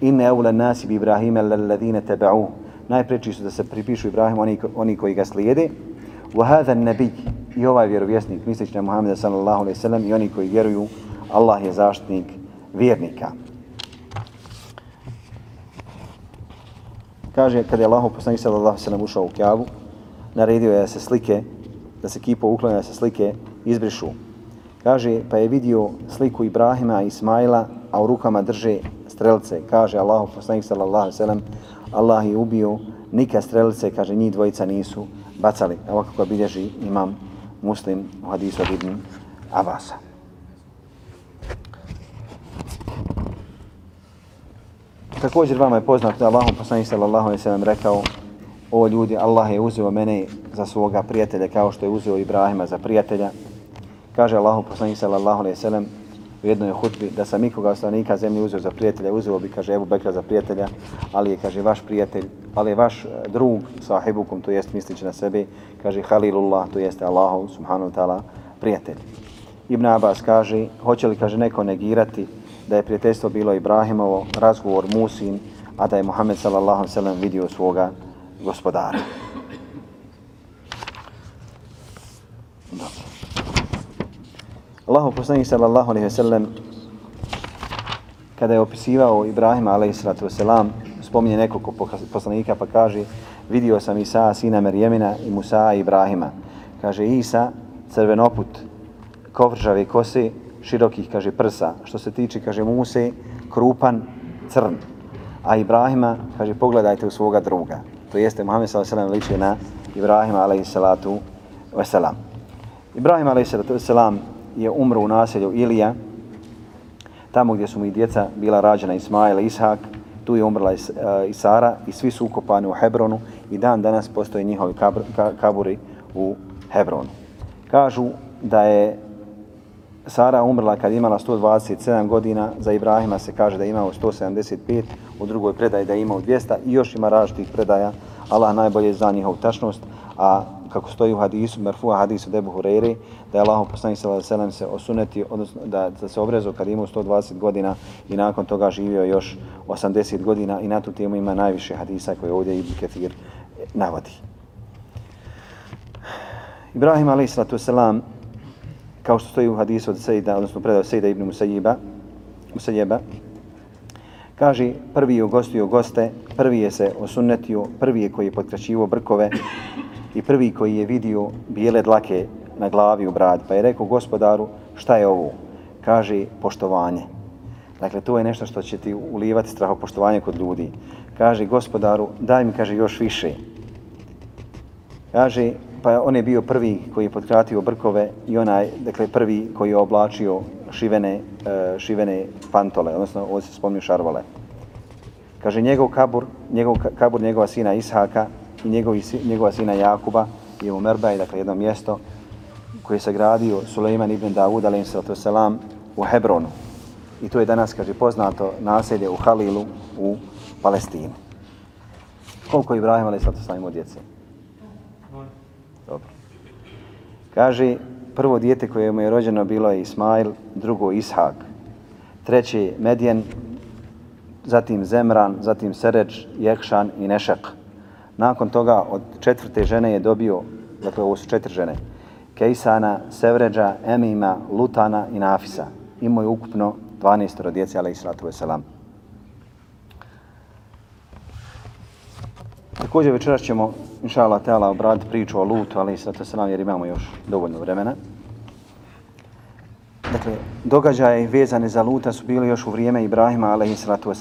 Inne eule nasi bi Ibrahime lalladine teba'u. Najpreči su da se pripišu Ibrahimu oni, oni koji ga slijede. Wa hadha nabi i ovaj vjerovjesnik, misleći na Muhameda sallallahu alejhi ve sellem i oni koji vjeruju, Allah je zaštitnik vjernika. kaže kada je Allahu poslanik sallallahu alejhi ve sellem ušao u Kjavu, naredio je da se slike, da se kipo uklanja se slike izbrišu. Kaže pa je vidio sliku Ibrahima i Ismaila, a u rukama drže strelce. Kaže Allahu poslanik sallallahu alejhi ve sellem, Allah je ubio nika strelice, kaže njih dvojica nisu bacali. Evo kako bilježi imam muslim u hadisu od Ibn Abasa. Također vama je poznato da Allahom poslanik sallallahu alejhi ve sellem rekao o ljudi, Allah je uzeo mene za svoga prijatelja kao što je uzeo Ibrahima za prijatelja. Kaže Allahom poslanik sallallahu alejhi ve sellem u jednoj hutbi da sam ikoga stanovnika zemlje uzeo za prijatelja, uzeo bi, kaže Ebu Bekra za prijatelja, ali je, kaže, vaš prijatelj, ali je vaš e, drug sahibukom, to jest mislići na sebe, kaže Halilullah, to jeste Allahu subhanahu wa ta'ala prijatelj. Ibn Abbas kaže, hoće li, kaže, neko negirati da je prijateljstvo bilo Ibrahimovo, razgovor Musin, a da je Muhammed sallallahu sallam vidio svoga gospodara. Allahu poslanik sallallahu alaihi sallam kada je opisivao Ibrahima alaihi sallatu wasalam spominje nekoliko poslanika pa kaže vidio sam Isa sina Merjemina i Musa i Ibrahima. Kaže Isa crvenoput kovržave kose širokih, kaže, prsa. Što se tiče, kaže, Muse, krupan, crn. A Ibrahima, kaže, pogledajte u svoga druga. To jeste, Muhammed s.a.v. liči na Ibrahima, alaihissalatu wasalam. Ibrahim, alaihissalatu je umro u naselju Ilija, tamo gdje su mu i djeca bila rađena Ismail i Ishak, tu je umrla Is, eh, uh, Isara i svi su ukopani u Hebronu i dan danas postoje njihovi kaburi u Hebronu. Kažu da je Sara umrla kad imala 127 godina, za Ibrahima se kaže da je imao 175, u drugoj predaji da je imao 200 i još ima različitih predaja. Allah najbolje zna njihov tačnost, a kako stoji u hadisu, merfu hadisu Debu Hureyri, da je Allah poslanik sallallahu alejhi se osuneti, odnosno da, da se obrezao kad imao 120 godina i nakon toga živio još 80 godina i na tu temu ima najviše hadisa koje ovdje Ibn Kathir navodi. Ibrahim alejhi salatu selam kao što stoji u hadisu od Sejda, odnosno predao Sejda ibn Musajiba, Musajeba, kaže prvi je ugostio goste, prvi je se osunnetio, prvi je koji je potkraćivo brkove i prvi koji je vidio bijele dlake na glavi u brad. Pa je rekao gospodaru šta je ovo? Kaže poštovanje. Dakle, to je nešto što će ti ulivati strahopoštovanje kod ljudi. Kaže gospodaru, daj mi, kaže, još više. Kaže, pa on je bio prvi koji je potkratio brkove i onaj, dakle, prvi koji je oblačio šivene, e, šivene pantole, odnosno ovo se spomnio šarvole. Kaže, njegov kabur, njegov kabur njegova sina Ishaka i njegovi, njegova sina Jakuba je u Merbaj, dakle, jedno mjesto koje je sagradio Suleiman ibn Dawud, alaih selam, u Hebronu. I to je danas, kaže, poznato naselje u Halilu u Palestini. Koliko je Ibrahim, sallatu selam, imao djece? Dobro. Kaže, prvo dijete koje mu je rođeno bilo je Ismail, drugo Ishak, treći Medjen, zatim Zemran, zatim Sereč, Jekšan i Nešak. Nakon toga od četvrte žene je dobio, dakle ovo su četiri žene, Kejsana, Sevređa, Emima, Lutana i Nafisa. Imao je ukupno 12 djece, ali i sratu veselam. Također večeras ćemo, inša Allah, tela obraditi priču o Lutu, ali sada se nam jer imamo još dovoljno vremena. Dakle, događaje vezane za Luta su bili još u vrijeme Ibrahima, alaihi i sratu.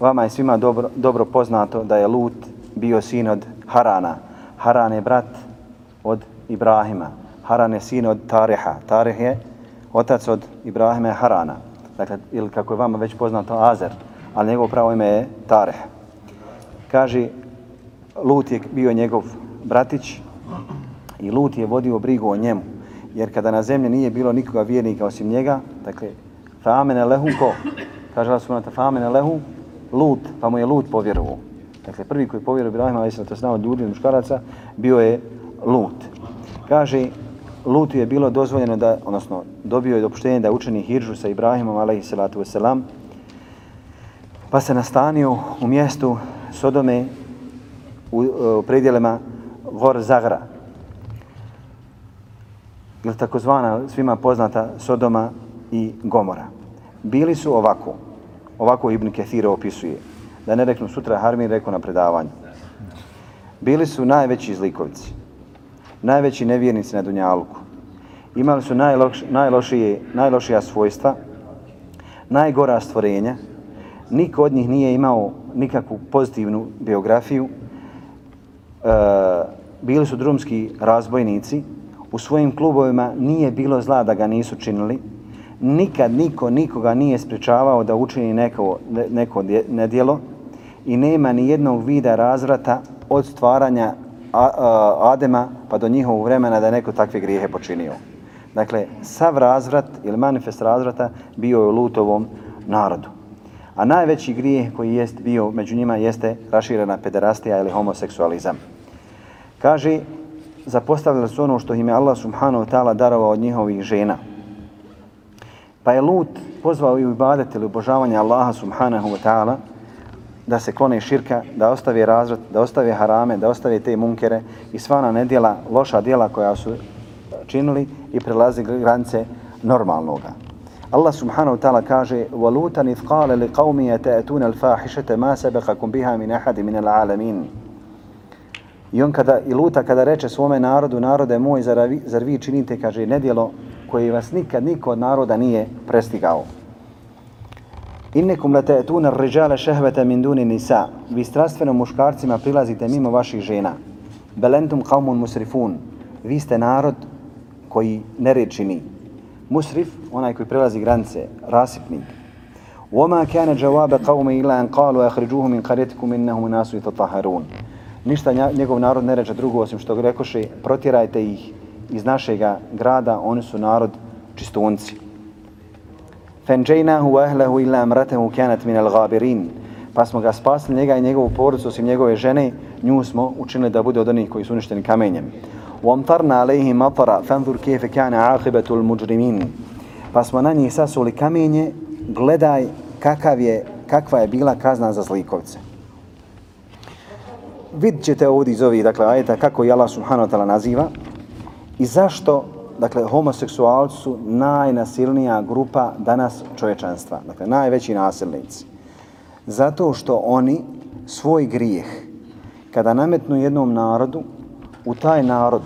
Vama je svima dobro, dobro poznato da je Lut bio sin od Harana. Haran je brat od Ibrahima. Haran je sin od Tariha. Tarih je otac od Ibrahima i Harana. Dakle, ili kako je vama već poznato Azer, ali njegov pravo ime je Tarih. Kaže, Lut je bio njegov bratić i Lut je vodio brigu o njemu. Jer kada na zemlji nije bilo nikoga vjernika osim njega, dakle, famene lehu ko? Kaže Allah subhanahu famene lehu Lut, pa mu je Lut povjerovao. Dakle, prvi koji povjerovao Ibrahima, ali se to znao od ljudi, muškaraca, bio je Lut. Kaže, Lutu je bilo dozvoljeno da, odnosno, dobio je dopuštenje da učini hiržu sa Ibrahimom, alaihi salatu wasalam, pa se nastanio u mjestu Sodome u, e, u predjelima Gor Zagra. Ili takozvana svima poznata Sodoma i Gomora. Bili su ovako, ovako Ibn Kethira opisuje, da ne reknu sutra Harmin, rekao na predavanju. Bili su najveći zlikovci, najveći nevjernici na Dunjaluku. Imali su najloš, najlošije, najlošija svojstva, najgora stvorenja. Niko od njih nije imao nikakvu pozitivnu biografiju. E, bili su drumski razbojnici. U svojim klubovima nije bilo zla da ga nisu činili. Nikad niko nikoga nije spričavao da učini neko, neko nedjelo i nema ni jednog vida razvrata od stvaranja Adema pa do njihovog vremena da je neko takve grijehe počinio. Dakle, sav razvrat ili manifest razvrata bio je u Lutovom narodu. A najveći grijeh koji jest bio među njima jeste raširena pederastija ili homoseksualizam. Kaže, zapostavljali su ono što im je Allah subhanahu wa ta'ala darovao od njihovih žena. Pa je Lut pozvao i u ibadet ili obožavanje Allaha subhanahu wa ta'ala da se klone širka, da ostavi razvrat, da ostavi harame, da ostavi te munkere i sva ona nedjela, loša djela koja su činili i prelazi granice normalnoga. Allah subhanahu wa ta'ala kaže وَلُوتًا إِذْ قَالَ لِقَوْمِ يَتَأْتُونَ الْفَاحِشَةَ مَا سَبَقَكُمْ بِهَا مِنْ أَحَدِ مِنَ الْعَالَمِينَ I on kada i luta kada reče svome narodu, narode moj, zar vi, zar vi činite, kaže, nedjelo koje vas nikad niko od naroda nije prestigao. Innekum lete ar-rijala šehvete min duni nisa. Vi strastveno muškarcima prilazite mimo vaših žena. Belentum kaumun musrifun. Vi ste narod koji nered čini. Musrif, onaj koji prelazi granice, rasipnik. Uoma kane džavabe kaume ila en kalu ehriđuhu min karetiku minnehu nasu i ništa njegov narod ne reče drugo osim što rekoše protirajte ih iz našega grada, oni su narod čistunci. Fenđejnahu ahlehu illa amratehu kjanat min al gabirin. Pa smo ga spasili njega i njegovu porodicu osim njegove žene, nju smo učinili da bude od onih koji su uništeni kamenjem. U amtarna matara fanzur kefe kjane akibetul muđrimin. Pa smo na njih sasuli kamenje, gledaj kakav je, kakva je bila kazna za zlikovce. Vidjet ćete ovdje iz ovih, dakle, ajeta kako je Allah subhanahu wa ta'ala naziva i zašto, dakle, homoseksualci su najnasilnija grupa danas čovječanstva, dakle, najveći nasilnici. Zato što oni svoj grijeh, kada nametnu jednom narodu, u taj narod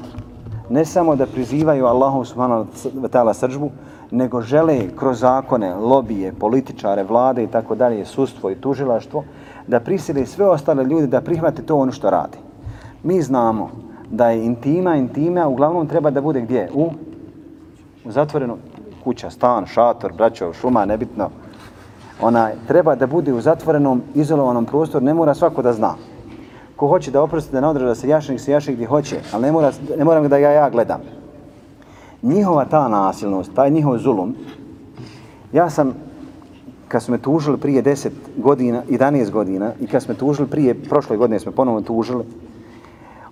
ne samo da prizivaju Allahu subhanahu wa ta'ala sržbu, nego žele kroz zakone, lobije, političare, vlade i tako dalje, sustvo i tužilaštvo, da prisili sve ostale ljude da prihvate to ono što radi. Mi znamo da je intima, intima, uglavnom treba da bude gdje? U, u zatvorenu kuća, stan, šator, braćo, šuma, nebitno. Ona treba da bude u zatvorenom, izolovanom prostoru, ne mora svako da zna. Ko hoće da oprosti da ne da se jašnik, se jašnik gdje hoće, ali ne, mora, ne moram da ga ja gledam. Njihova ta nasilnost, taj njihov zulum, ja sam kad smo me tužili prije 10 godina, 11 godina i kad smo me tužili prije prošle godine smo ponovno tužili,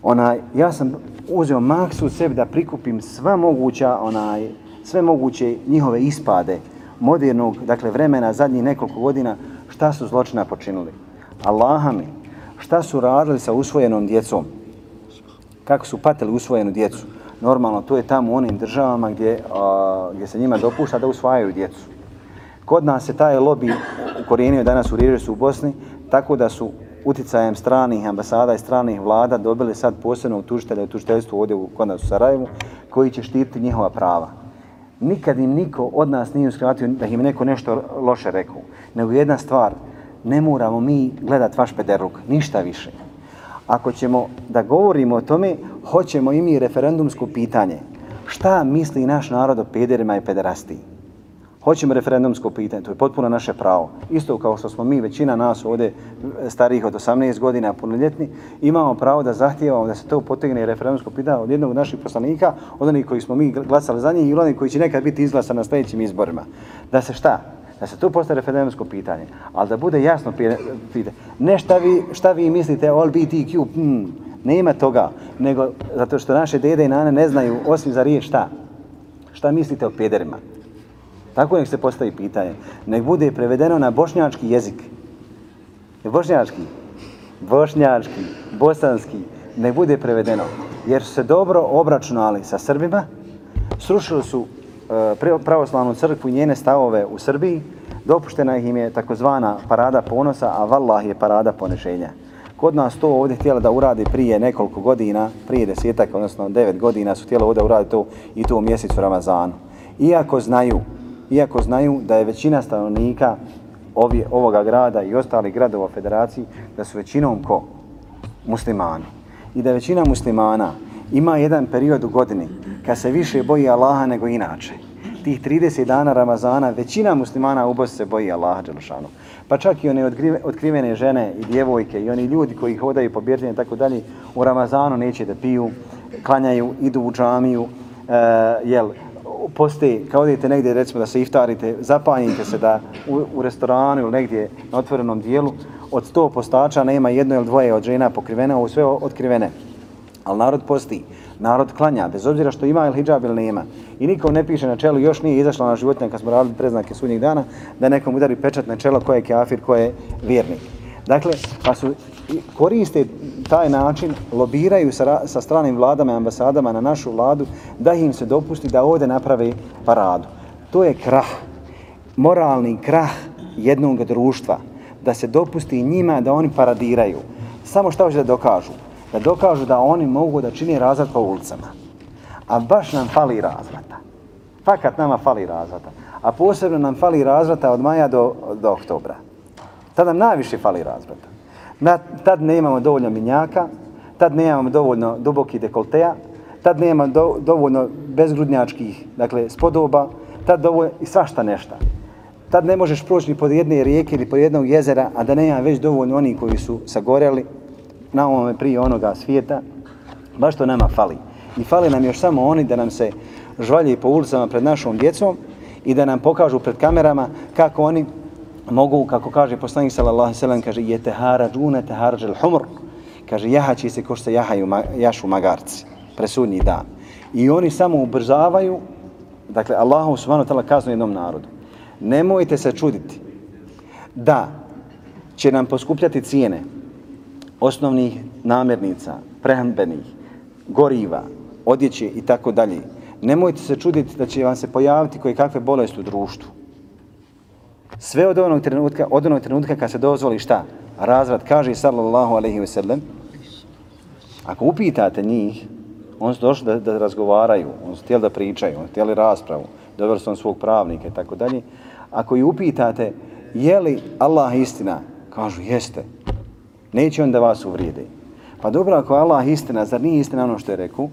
onaj, ja sam uzeo maksu u sebi da prikupim sva moguća, onaj, sve moguće njihove ispade modernog, dakle vremena, zadnjih nekoliko godina, šta su zločina počinili. Allaha mi, šta su radili sa usvojenom djecom, kako su patili usvojenu djecu. Normalno, to je tamo u onim državama gdje, a, gdje se njima dopušta da usvajaju djecu. Kod nas se taj lobby ukorijenio danas u Riježesu u Bosni, tako da su uticajem stranih ambasada i stranih vlada dobili sad posebnog tužitelja i tužiteljstvo ovdje u, kod nas u Sarajevu, koji će štititi njihova prava. Nikad im niko od nas nije uskratio da im neko nešto loše rekao. Nego jedna stvar, ne moramo mi gledat vaš pederluk, ništa više. Ako ćemo da govorimo o tome, hoćemo i mi referendumsko pitanje. Šta misli naš narod o pederima i pederastiji? Hoćemo referendumsko pitanje, to je potpuno naše pravo. Isto kao što smo mi, većina nas ovdje eh, starijih od 18 godina, punoljetni, imamo pravo da zahtijevamo da se to potegne referendumsko pitanje od jednog od naših poslanika, od onih koji smo mi glasali za njih i onih koji će nekad biti izglasan na sljedećim izborima. Da se šta? Da se tu postaje referendumsko pitanje, ali da bude jasno pitanje. Ne šta vi, šta vi mislite o LBTQ, hmm, nema toga, nego zato što naše dede i nane ne znaju osim za riječ šta. Šta mislite o pederima? Tako nek se postavi pitanje. Nek bude prevedeno na bošnjački jezik. Je bošnjački? Bošnjački, bosanski. Nek bude prevedeno. Jer su se dobro obračunali sa Srbima, srušili su e, pravoslavnu crkvu i njene stavove u Srbiji, dopuštena im je takozvana parada ponosa, a vallah je parada ponešenja. Kod nas to ovdje htjela da uradi prije nekoliko godina, prije desetak, odnosno devet godina su htjela ovdje uradi to i to u mjesecu Ramazanu. Iako znaju iako znaju da je većina stanovnika ovi, ovoga grada i ostalih gradova federaciji, da su većinom ko? Muslimani. I da većina muslimana ima jedan period u godini kad se više boji Allaha nego inače. Tih 30 dana Ramazana većina muslimana u Bosni se boji Allaha Đelšanu. Pa čak i one otkrivene žene i djevojke i oni ljudi koji hodaju po birtine i tako dalje u Ramazanu neće da piju, klanjaju, idu u džamiju, e, jel, postoji, kao odete negdje, recimo da se iftarite, zapanjite se da u, u restoranu ili negdje na otvorenom dijelu, od sto postača nema jedno ili dvoje od žena pokrivene, ovo sve otkrivene. Ali narod posti, narod klanja, bez obzira što ima ili hijab ili nema. I nikom ne piše na čelu, još nije izašla na životinja kad smo radili preznake sudnjih dana, da nekom udari pečat na čelo ko je kafir, ko je vjernik. Dakle, pa su koriste taj način, lobiraju sa, sa stranim vladama i ambasadama na našu vladu da im se dopusti da ovdje naprave paradu. To je krah, moralni krah jednog društva, da se dopusti njima da oni paradiraju. Samo što hoće da dokažu? Da dokažu da oni mogu da čini razvrat po ulicama. A baš nam fali razvrata. Fakat nama fali razvrata. A posebno nam fali razvrata od maja do, do oktobra. Tada nam najviše fali razvrata. Na, tad ne imamo dovoljno minjaka, tad ne imamo dovoljno duboki dekolteja, tad nema do, dovoljno bezgrudnjačkih dakle, spodoba, tad dovoljno i svašta nešta. Tad ne možeš proći ni pod jedne rijeke ili pod jednog jezera, a da nema već dovoljno oni koji su sagoreli na ovome prije onoga svijeta. Baš to nama fali. I fali nam još samo oni da nam se žvalje po ulicama pred našom djecom i da nam pokažu pred kamerama kako oni mogu, kako kaže poslanik sallallahu alejhi ve sellem kaže je teharađuna teharađel humr, kaže jahaći se ko što se jahaju, jašu magarci, presudni dan. I oni samo ubrzavaju, dakle, Allahu subhanahu wa ta'ala kaznu jednom narodu. Nemojte se čuditi da će nam poskupljati cijene osnovnih namirnica, prehrambenih, goriva, odjeće i tako dalje. Nemojte se čuditi da će vam se pojaviti koje kakve bolesti u društvu. Sve od onog trenutka, od onog trenutka kad se dozvoli šta? Razvrat kaže sallallahu alaihi ve sellem. Ako upitate njih, on su došli da, da razgovaraju, on su htjeli da pričaju, on su htjeli raspravu, doveli su on svog pravnika i tako dalje. Ako ih upitate, je li Allah istina? Kažu, jeste. Neće on da vas uvrijedi. Pa dobro, ako je Allah istina, zar nije istina ono što je rekao?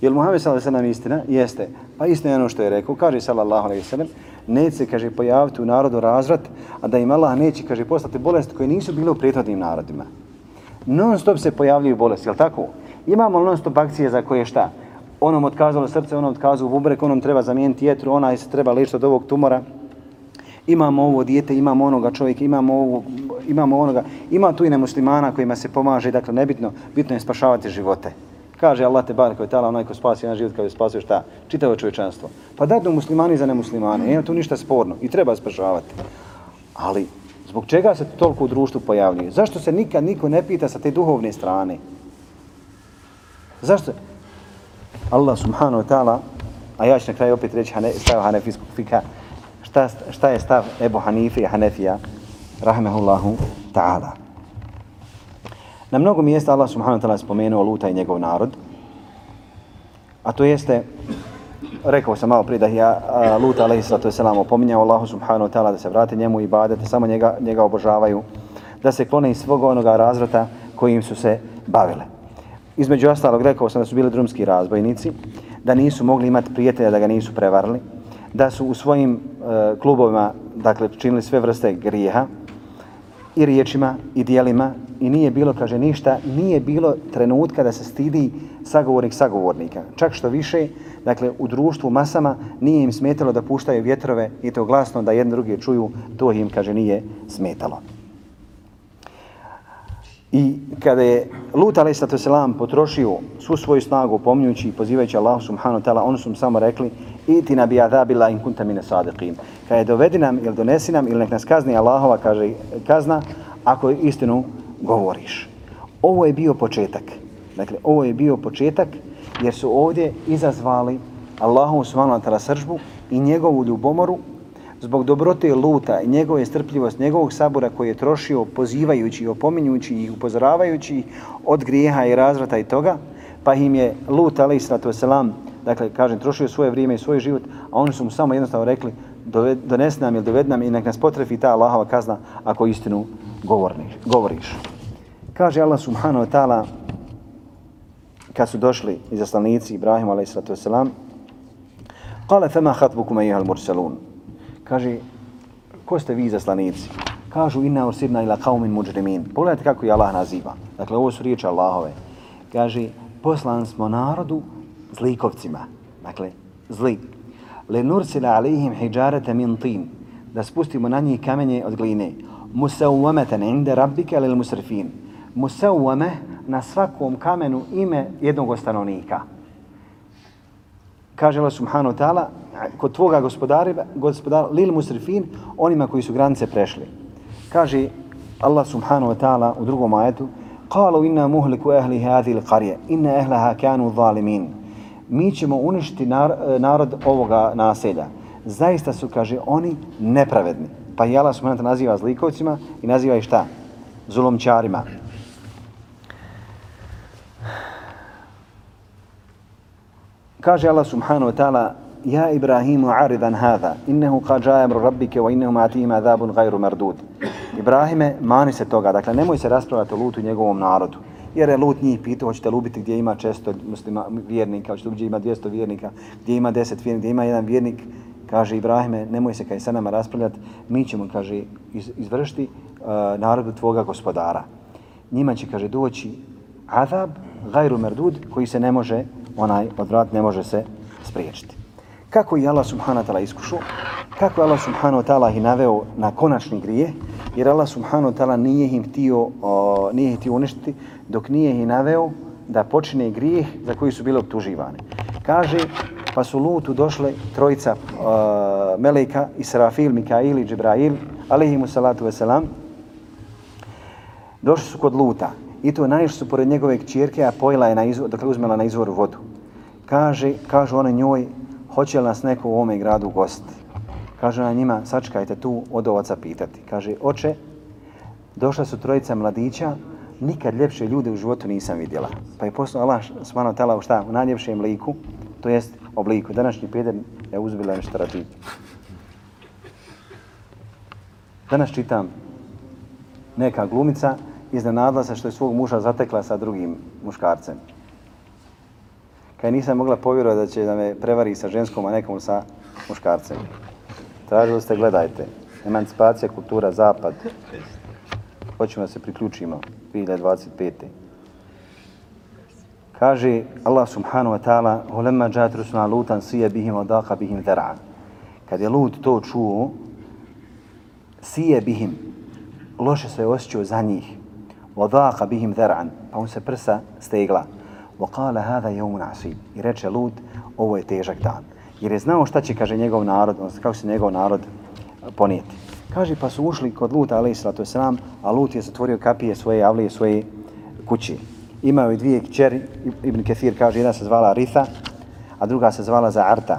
Je li Muhammed sallallahu alejhi ve istina? Jeste. Pa istina je ono što je rekao. Kaže sallallahu alejhi ve sellem, neće se kaže pojaviti u narodu razvrat, a da im Allah neće kaže poslati bolesti koje nisu bile u prethodnim narodima. Non stop se pojavljuju bolesti, jel tako? Imamo non stop akcije za koje šta? Onom otkazalo srce, onom otkazu bubrek, onom treba zamijeniti jetru, ona se treba lišiti od ovog tumora. Imamo ovo dijete, imamo onoga čovjeka, imamo ovo, imamo onoga. Ima tu i nemuslimana kojima se pomaže, dakle nebitno, bitno je spašavati živote. Kaže Allah te barek tala onaj ko spasi jedan život kao je spasio šta? Čitavo čovječanstvo. Pa dadnu muslimani za nemuslimane. Nema tu ništa sporno i treba spašavati. Ali zbog čega se toliko u društvu pojavljuje? Zašto se nikad niko ne pita sa te duhovne strane? Zašto? Allah subhanahu wa ta'ala, a ja ću na kraju opet reći hane, stav hanefijskog fika, šta, šta je stav Ebu Hanife i Hanefija, rahmehullahu ta'ala. Na mnogo mjesta Allah subhanahu wa ta'ala spomenuo Luta i njegov narod. A to jeste, rekao sam malo prije da ja Luta alaihi sallatu wasalam opominjao Allahu subhanahu wa ta'ala da se vrate njemu i badete, samo njega, njega obožavaju, da se klone iz svog onoga razvrata kojim su se bavile. Između ostalog rekao sam da su bili drumski razbojnici, da nisu mogli imati prijatelja da ga nisu prevarili, da su u svojim e, klubovima dakle, činili sve vrste grijeha i riječima i dijelima i nije bilo, kaže, ništa, nije bilo trenutka da se stidi sagovornik sagovornika. Čak što više, dakle, u društvu masama nije im smetalo da puštaju vjetrove i to glasno da jedni drugi čuju, to im, kaže, nije smetalo. I kada je Lut a.s. potrošio svu svoju snagu pomnjući i pozivajući Allah subhanahu ta'ala, oni su samo rekli iti nabi adabila in kunta mine sadiqin. Kada je dovedi nam ili donesi nam ili nek nas kazni Allahova, kaže kazna, ako istinu govoriš. Ovo je bio početak. Dakle, ovo je bio početak jer su ovdje izazvali Allahu subhanahu ta'ala sržbu i njegovu ljubomoru zbog dobrote luta i njegove strpljivost, njegovog sabora koji je trošio pozivajući, opominjući i upozoravajući od grijeha i razvrata i toga, pa im je lut, alaih sallatu wasalam, dakle, kažem, trošio svoje vrijeme i svoj život, a oni su mu samo jednostavno rekli, donesi nam ili dovedi nam i nek nas potrefi ta Allahova kazna ako istinu govorniš, govoriš. Kaže Allah subhanahu wa ta'ala, kad su došli izaslanici Ibrahim alaih sallatu wasalam, Kale fema hatbukum ejuhal mursalun kaže, ko ste vi zaslanici? Kažu, inna ursirna ila kaumin muđrimin. Pogledajte kako je Allah naziva. Dakle, ovo su riječi Allahove. Kaže, poslan smo narodu zlikovcima. Dakle, zli. Le nursila alihim hijjarete min tin. Da spustimo na njih kamenje od gline. Musawwamatan inda rabbika lil musrifin. Musawwama na svakom kamenu ime jednog stanovnika kaže Allah subhanahu wa ta'ala, kod tvoga gospodara, gospodara, lil musrifin, onima koji su granice prešli. Kaže Allah subhanahu wa ta'ala u drugom ajetu, قالوا إنا مهلك أهل هذه القرية إن أهلها كانوا ظالمين mi ćemo uništiti narod ovoga naselja. Zaista su, kaže, oni nepravedni. Pa i Allah subhanahu naziva zlikovcima i naziva ih šta? Zulomčarima. Kaže Allah subhanahu wa ta'ala Ja Ibrahimu aridan hada, innehu ka džajem rabbike, wa innehu matihim adabun gajru mardud. Ibrahime, mani se toga, dakle, nemoj se raspravati o lutu njegovom narodu. Jer je lut njih pitao, hoćete lubiti gdje ima često muslima, vjernika, hoćete gdje ima 200 vjernika, gdje ima 10 vjernika, gdje ima jedan vjernik. Kaže Ibrahime, nemoj se kaj sa nama raspravljati, mi ćemo, kaže, iz, izvršiti uh, narodu tvoga gospodara. Njima će, kaže, doći azab, gajru merdud, koji se ne može onaj odvrat ne može se spriječiti. Kako je Allah subhanahu wa ta'ala iskušao? Kako je Allah subhanahu wa ta'ala ih naveo na konačni grije? Jer Allah subhanahu wa ta'ala nije im htio, o, nije ih htio uništiti dok nije ih naveo da počine grijeh za koji su bili optuživani. Kaže, pa su Lutu došle trojica uh, Meleka, Israfil, Mikail i Džibrail, alihimu salatu veselam, došli su kod Luta i to naišli su pored njegove kćerke, a pojela je na izvor, dakle uzmela na izvoru vodu. Kaže, kažu one njoj, hoće li nas neko u ovome gradu gostiti? Kaže ona njima, sačekajte tu od ovaca pitati. Kaže, oče, došla su trojica mladića, nikad ljepše ljude u životu nisam vidjela. Pa je poslao Allah smano tela u šta? U najljepšem liku, to jest obliku. Današnji peder je uzbila nešto radi. Danas čitam neka glumica iznenadla se što je svog muža zatekla sa drugim muškarcem. Kaj nisam mogla povjerovati da će da me prevari sa ženskom, a nekom sa muškarcem. Tražili ste, gledajte, emancipacija, kultura, zapad. Hoćemo da se priključimo 2025. Kaže Allah subhanahu wa ta'ala Hulemma džat rusuna lutan sije bihim odaka bihim dhera. Kad je Lut to čuo, sije bihim, loše se osjećao za njih. Odaka bihim dhera'an, pa on se prsa stegla. وقال هذا يوم عصيب i reče Lut ovo je težak dan jer je znao šta će kaže njegov narod odnosno kako se njegov narod ponijeti kaže pa su ušli kod Luta alejhi salatu selam a Lut je zatvorio kapije svoje avlije svoje kući imao je dvije kćeri Ibn Kathir kaže jedna se zvala Ritha a druga se zvala Za'arta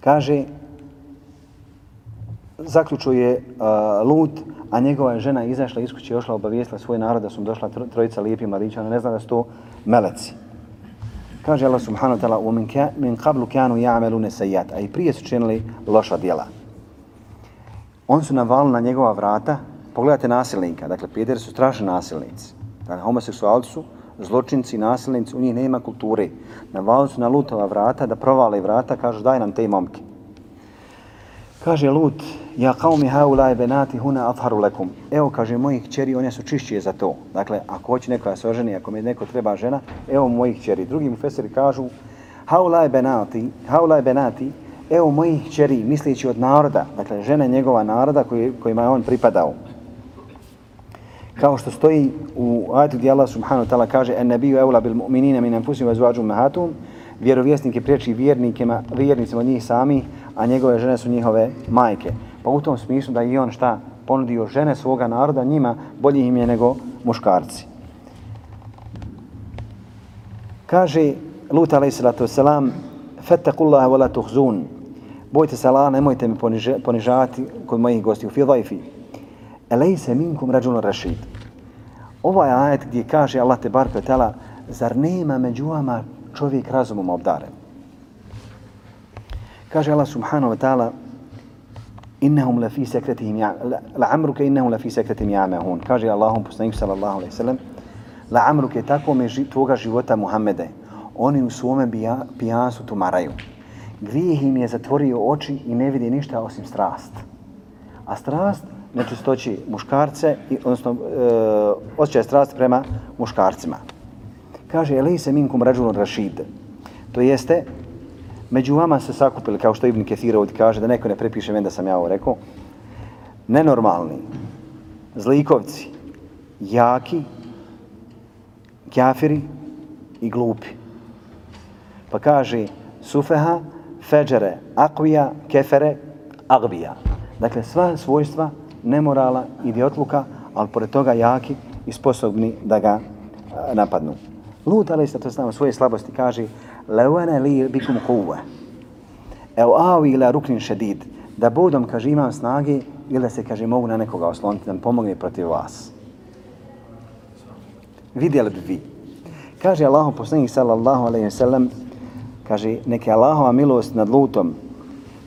kaže zaključuje uh, Lut a njegova je žena izašla iz kuće i ošla obavijestila svoj narod da su došla trojica lijepi mladića, ona ne zna da su to meleci. Kaže Allah subhanahu wa ta'ala, u min qablu kanu ya'maluna sajat, a i prije su činili loša djela. On su navali na njegova vrata, pogledajte nasilnika, dakle, Peter su strašni nasilnici. Dakle, homoseksualci su zločinci, nasilnici, u njih nema kulture. Navali su na lutova vrata, da provale vrata, kažu daj nam te momke. Kaže Lut, ja kao mi haulaj benati huna atharu lekum. Evo, kaže, mojih čeri, one su čišćije za to. Dakle, ako hoće neko da se oženi, ako mi neko treba žena, evo mojih čeri. Drugi mu feseri kažu, haulaj benati, haulaj benati, evo mojih čeri, misleći od naroda, dakle, žene njegova naroda koji, kojima je on pripadao. Kao što stoji u ajetu gdje Allah subhanahu wa ta'ala kaže en nebiju eula bil mu'minina min anfusihim wa zvađum mahatum, vjerovjesnik je priječi vjernikima, vjernicima od njih sami, a njegove žene su njihove majke. Pa u tom smislu da i on šta ponudio žene svoga naroda njima bolji im je nego muškarci. Kaže Lut alaih salatu wasalam Fettakullaha wa la tuhzun Bojte se Allah, nemojte mi poniže, ponižavati kod mojih gosti u Fidhajfi. Elej se minkum rađuno rašid. Ovaj ajet gdje kaže Allah te bar petala, zar nema među vama čovjek razumom obdaren? Kaže Allah subhanahu wa ta'ala innahum la fi sakratihim ja la amruka innahum la fi sekretihim ya'mahun. Kaže Allahu poslanik sallallahu alejhi ve sellem la amruka tako me ži, tvoga života Muhammede. Oni u svome pijansu tumaraju. Grijeh im je zatvorio oči i ne vidi ništa osim strast. A strast nečistoći muškarce i odnosno e, osjećaj strast prema muškarcima. Kaže elise minkum rajulun rashid to jeste među vama se sakupili, kao što Ibn Kethir ovdje kaže, da neko ne prepiše meni da sam ja ovo rekao, nenormalni, zlikovci, jaki, kjafiri i glupi. Pa kaže, sufeha, feđere, akvija, kefere, agbija. Dakle, sva svojstva nemorala, idiotluka, ali pored toga jaki i sposobni da ga napadnu. Lut, ali isto to znamo, svoje slabosti kaže, lewana li bikum kuva. evo awi ila ruknin shadid da bodom, kaže imam snage ili da se kaže mogu na nekoga osloniti da mi pomogne protiv vas. Vidjeli bi vi. Kaže Allahu poslanik sallallahu alejhi ve sellem kaže neka Allahova milost nad lutom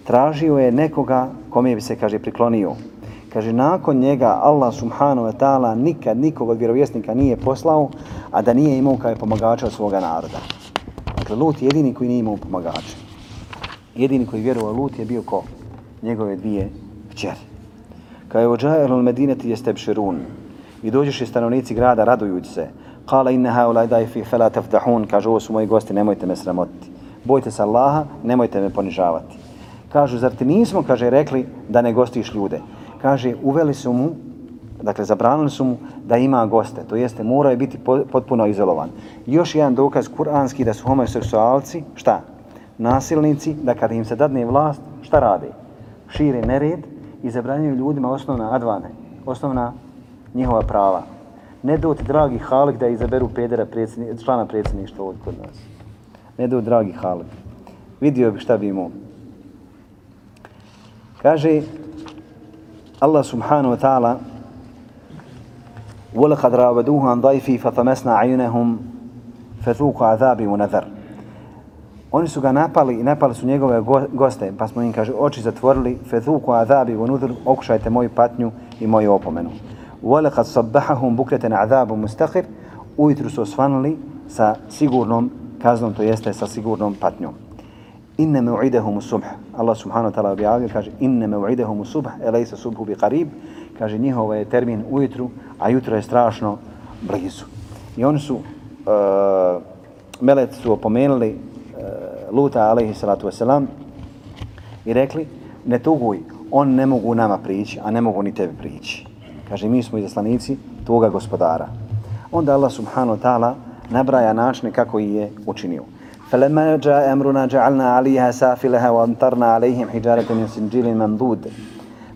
tražio je nekoga kome bi se kaže priklonio. Kaže nakon njega Allah subhanahu wa ta'ala nikad nikog od vjerovjesnika nije poslao a da nije imao kao pomagača od svoga naroda. Dakle, Lut je jedini koji nije imao pomagača. Jedini koji vjerovao Lut je bio ko? Njegove dvije kćeri. Kao je ođajal medineti jeste bširun. I dođeš i stanovnici grada radujući se. Kala inna haulaj dajfi fela tefdahun. kaže ovo su moji gosti, nemojte me sramotiti. Bojte se Allaha, nemojte me ponižavati. Kažu, zar ti nismo, kaže, rekli da ne gostiš ljude? Kaže, uveli su mu, dakle, zabranili su mu da ima goste, to jeste, mora je biti potpuno izolovan. Još jedan dokaz kuranski da su homoseksualci, šta? Nasilnici, da kada im se dadne vlast, šta rade? Šire nered i zabranjuju ljudima osnovna advane, osnovna njihova prava. Ne doti, dragi Halik, da izaberu pedera predsjedni, člana predsjedništva ovdje kod nas. Ne doti, dragi Halik. Vidio bi šta bi imao. Kaže Allah subhanahu wa ta'ala وَلَقَدْ رَاوَدُوهُ عَنْ ضَيْفِي فَطَمَسْنَا عَيُنَهُمْ فَذُوقُ عَذَابِ وَنَذَرِ Oni su ga napali i napali su njegove goste, pa smo im, kaže, oči zatvorili, fethuku azabi u nudr, okušajte moju patnju i moju opomenu. وَلَقَدْ صَبَّحَهُمْ بُكْرَتَنَ عَذَابُ مُسْتَقِرِ Ujutru su osvanuli sa sigurnom kaznom, to jeste sa sigurnom patnjom. Inne me uidehum subh. Allah subhanahu wa ta'ala objavio, kaže, inne me uidehum subh, elejse subhu bi qarib. Kaže, njihova je termin ujutru, a jutro je strašno blizu. I oni su, uh, meleci su opomenuli uh, Luta, alaihi salatu wasalam, i rekli, ne tuguj, on ne mogu nama prići, a ne mogu ni tebi prići. Kaže, mi smo izaslanici tvoga gospodara. Onda Allah subhanahu wa ta'ala nabraja načine kako ih je učinio. فلما جاء أمرنا جعلنا عليها سافلها وامطرنا عليهم حجارة من سنجيل منضود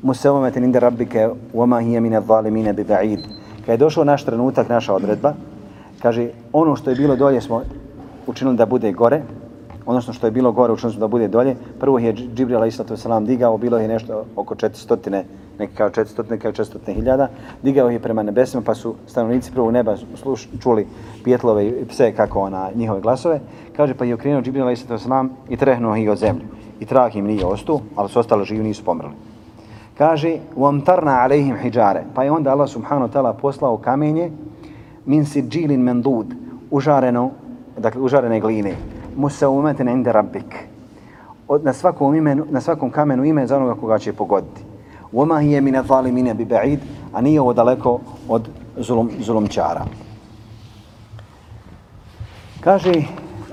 مسومة عند ربك وما هي من الظالمين ببعيد Kad je došao naš trenutak, naša odredba, kaže, ono što je bilo dolje smo učinili da bude gore, odnosno što je bilo gore učinili smo da bude dolje. Prvo je Džibril a.s. digao, bilo je nešto oko 400, neki kao 400, neki kao 400 hiljada, digao je prema nebesima, pa su stanovnici prvog neba sluš, čuli pjetlove i pse kako ona, njihove glasove. Kaže, pa je okrenuo Džibril a.s. i trehnuo ih od zemlju. I trah im nije ostao, ali su ostali živi, nisu pomrli Kaže, وَمْتَرْنَا عَلَيْهِمْ حِجَارَ Pa je onda Allah subhanahu ta'ala poslao kamenje min siđilin mendud, užareno, dakle, užarene gline. Musaumetin inde rabbik. Od, na, svakom imenu, na svakom kamenu ime za onoga koga će pogoditi. وَمَا هِيَ مِنَ ظَالِمِنَ بِبَعِيد A nije ovo daleko od zulum, zulumčara. Kaže,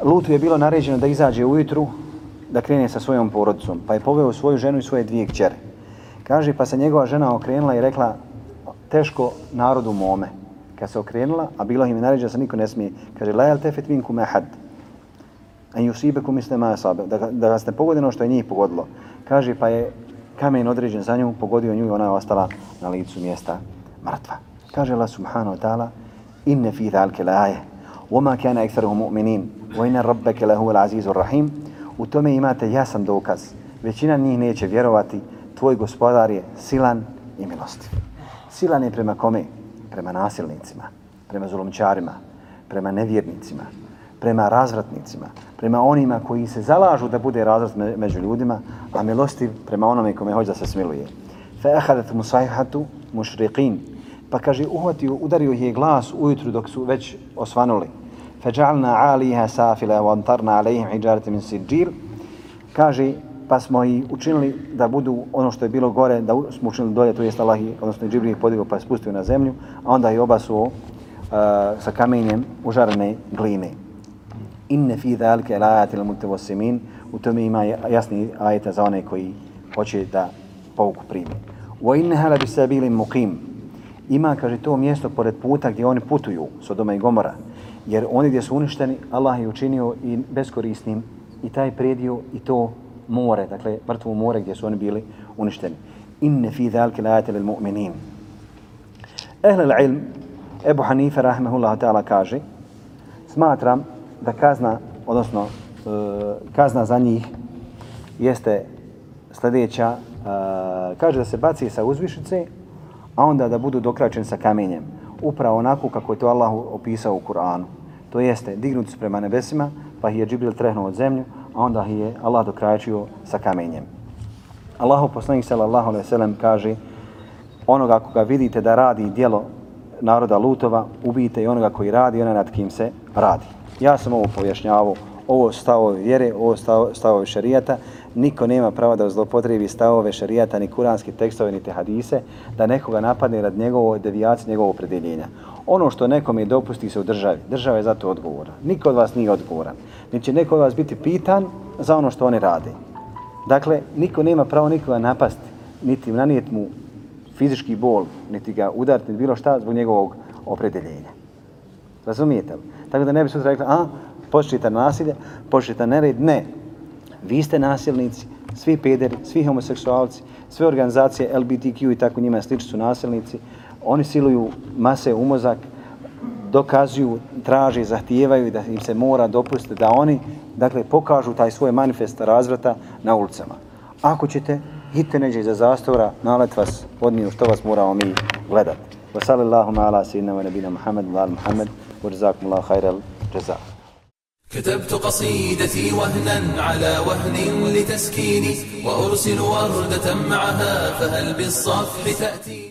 Lutu je bilo naređeno da izađe ujutru, da krene sa svojom porodicom, pa je poveo svoju ženu i svoje dvije kćere. Kaže, pa se njegova žena okrenula i rekla, teško narodu mome. Kad se okrenula, a bilo im je naređeno da se niko ne smije, kaže, la jel tefet vinku mehad, a i usibe ku misle maja sabe, da, da vas ne pogodino što je njih pogodilo. Kaže, pa je kamen određen za nju, pogodio nju i ona je ostala na licu mjesta mrtva. Kaže Allah subhanahu wa ta'ala, inne fi thalke laje, وما كان أكثرهم مؤمنين وإن ربك لهو العزيز الرحيم u tome imate jasan dokaz. Većina njih neće vjerovati, tvoj gospodar je silan i milostiv. Silan je prema kome? Prema nasilnicima, prema zulomčarima, prema nevjernicima, prema razvratnicima, prema onima koji se zalažu da bude razvrat među ljudima, a milostiv prema onome kome hoće da se smiluje. Fa ahadat musaihatu mušriqin. Pa kaže, uhvatio, udario je glas ujutru dok su već osvanuli. Fa ja'alna 'aliha safila wa antarna 'alayhim hijaratan min sijil. Kaže, pa smo i učinili da budu ono što je bilo gore, da smo učinili dolje, to jest Allah, odnosno Džibril ih podigao pa je spustio na zemlju, a onda je obasuo uh, sa kamenjem užarene gline. Inne fi dhalike lajati il mutevosimin, u tome ima jasni ajeta za one koji hoće da pouku primi. Wa inne hala bi sabili muqim. Ima, kaže, to mjesto pored puta gdje oni putuju, Sodoma i Gomora, jer oni gdje su uništeni, Allah je učinio i beskorisnim i taj predio i to more, dakle mrtvo more gdje su oni bili uništeni. Inne fi dhalke lajate lil mu'minin. Ehle ilm, Ebu Hanife, rahmehullah ta'ala, kaže, smatram da kazna, odnosno e, kazna za njih jeste sljedeća, e, kaže da se baci sa uzvišice, a onda da budu dokračeni sa kamenjem. Upravo onako kako je to Allah opisao u Kur'anu. To jeste, dignuti su prema nebesima, pa ih je Džibril trehnuo od zemlju, a onda je Allah dokrajčio sa kamenjem. Allahu poslanik sallallahu alejhi ve sellem kaže onoga koga vidite da radi djelo naroda Lutova, ubijte i onoga koji radi, ona nad kim se radi. Ja sam ovo pojašnjavao ovo stavove vjere, ovo stavove šarijata, niko nema prava da zlopotrebi stavove šarijata, ni kuranske tekstove, ni te hadise, da nekoga napadne rad njegovo devijacije, njegovo opredeljenja. Ono što nekom je dopusti se u državi, država je zato odgovora. Niko od vas nije odgovoran. Niti će neko od vas biti pitan za ono što oni rade. Dakle, niko nema pravo nikoga napasti, niti nanijeti mu fizički bol, niti ga udariti, niti bilo šta zbog njegovog opredeljenja. Razumijete li? Tako da ne bi sutra rekli, a, počnite nasilje, počnite nered. Ne. Vi ste nasilnici, svi pederi, svi homoseksualci, sve organizacije LBTQ i tako njima slični su nasilnici Oni siluju mase u mozak, dokazuju, traže, zahtijevaju da im se mora dopustiti da oni dakle, pokažu taj svoj manifest razvrata na ulicama. Ako ćete, hitte neđe iza zastora, nalet vas odniju što vas moramo mi gledati. Wa sallallahu ala sayyidina wa nabina Muhammad wa ala Muhammad wa jazakumullahu khairal jazaa. كتبت قصيدتي وهنا على وهن لتسكيني وأرسل وردة معها فهل بالصفح تأتي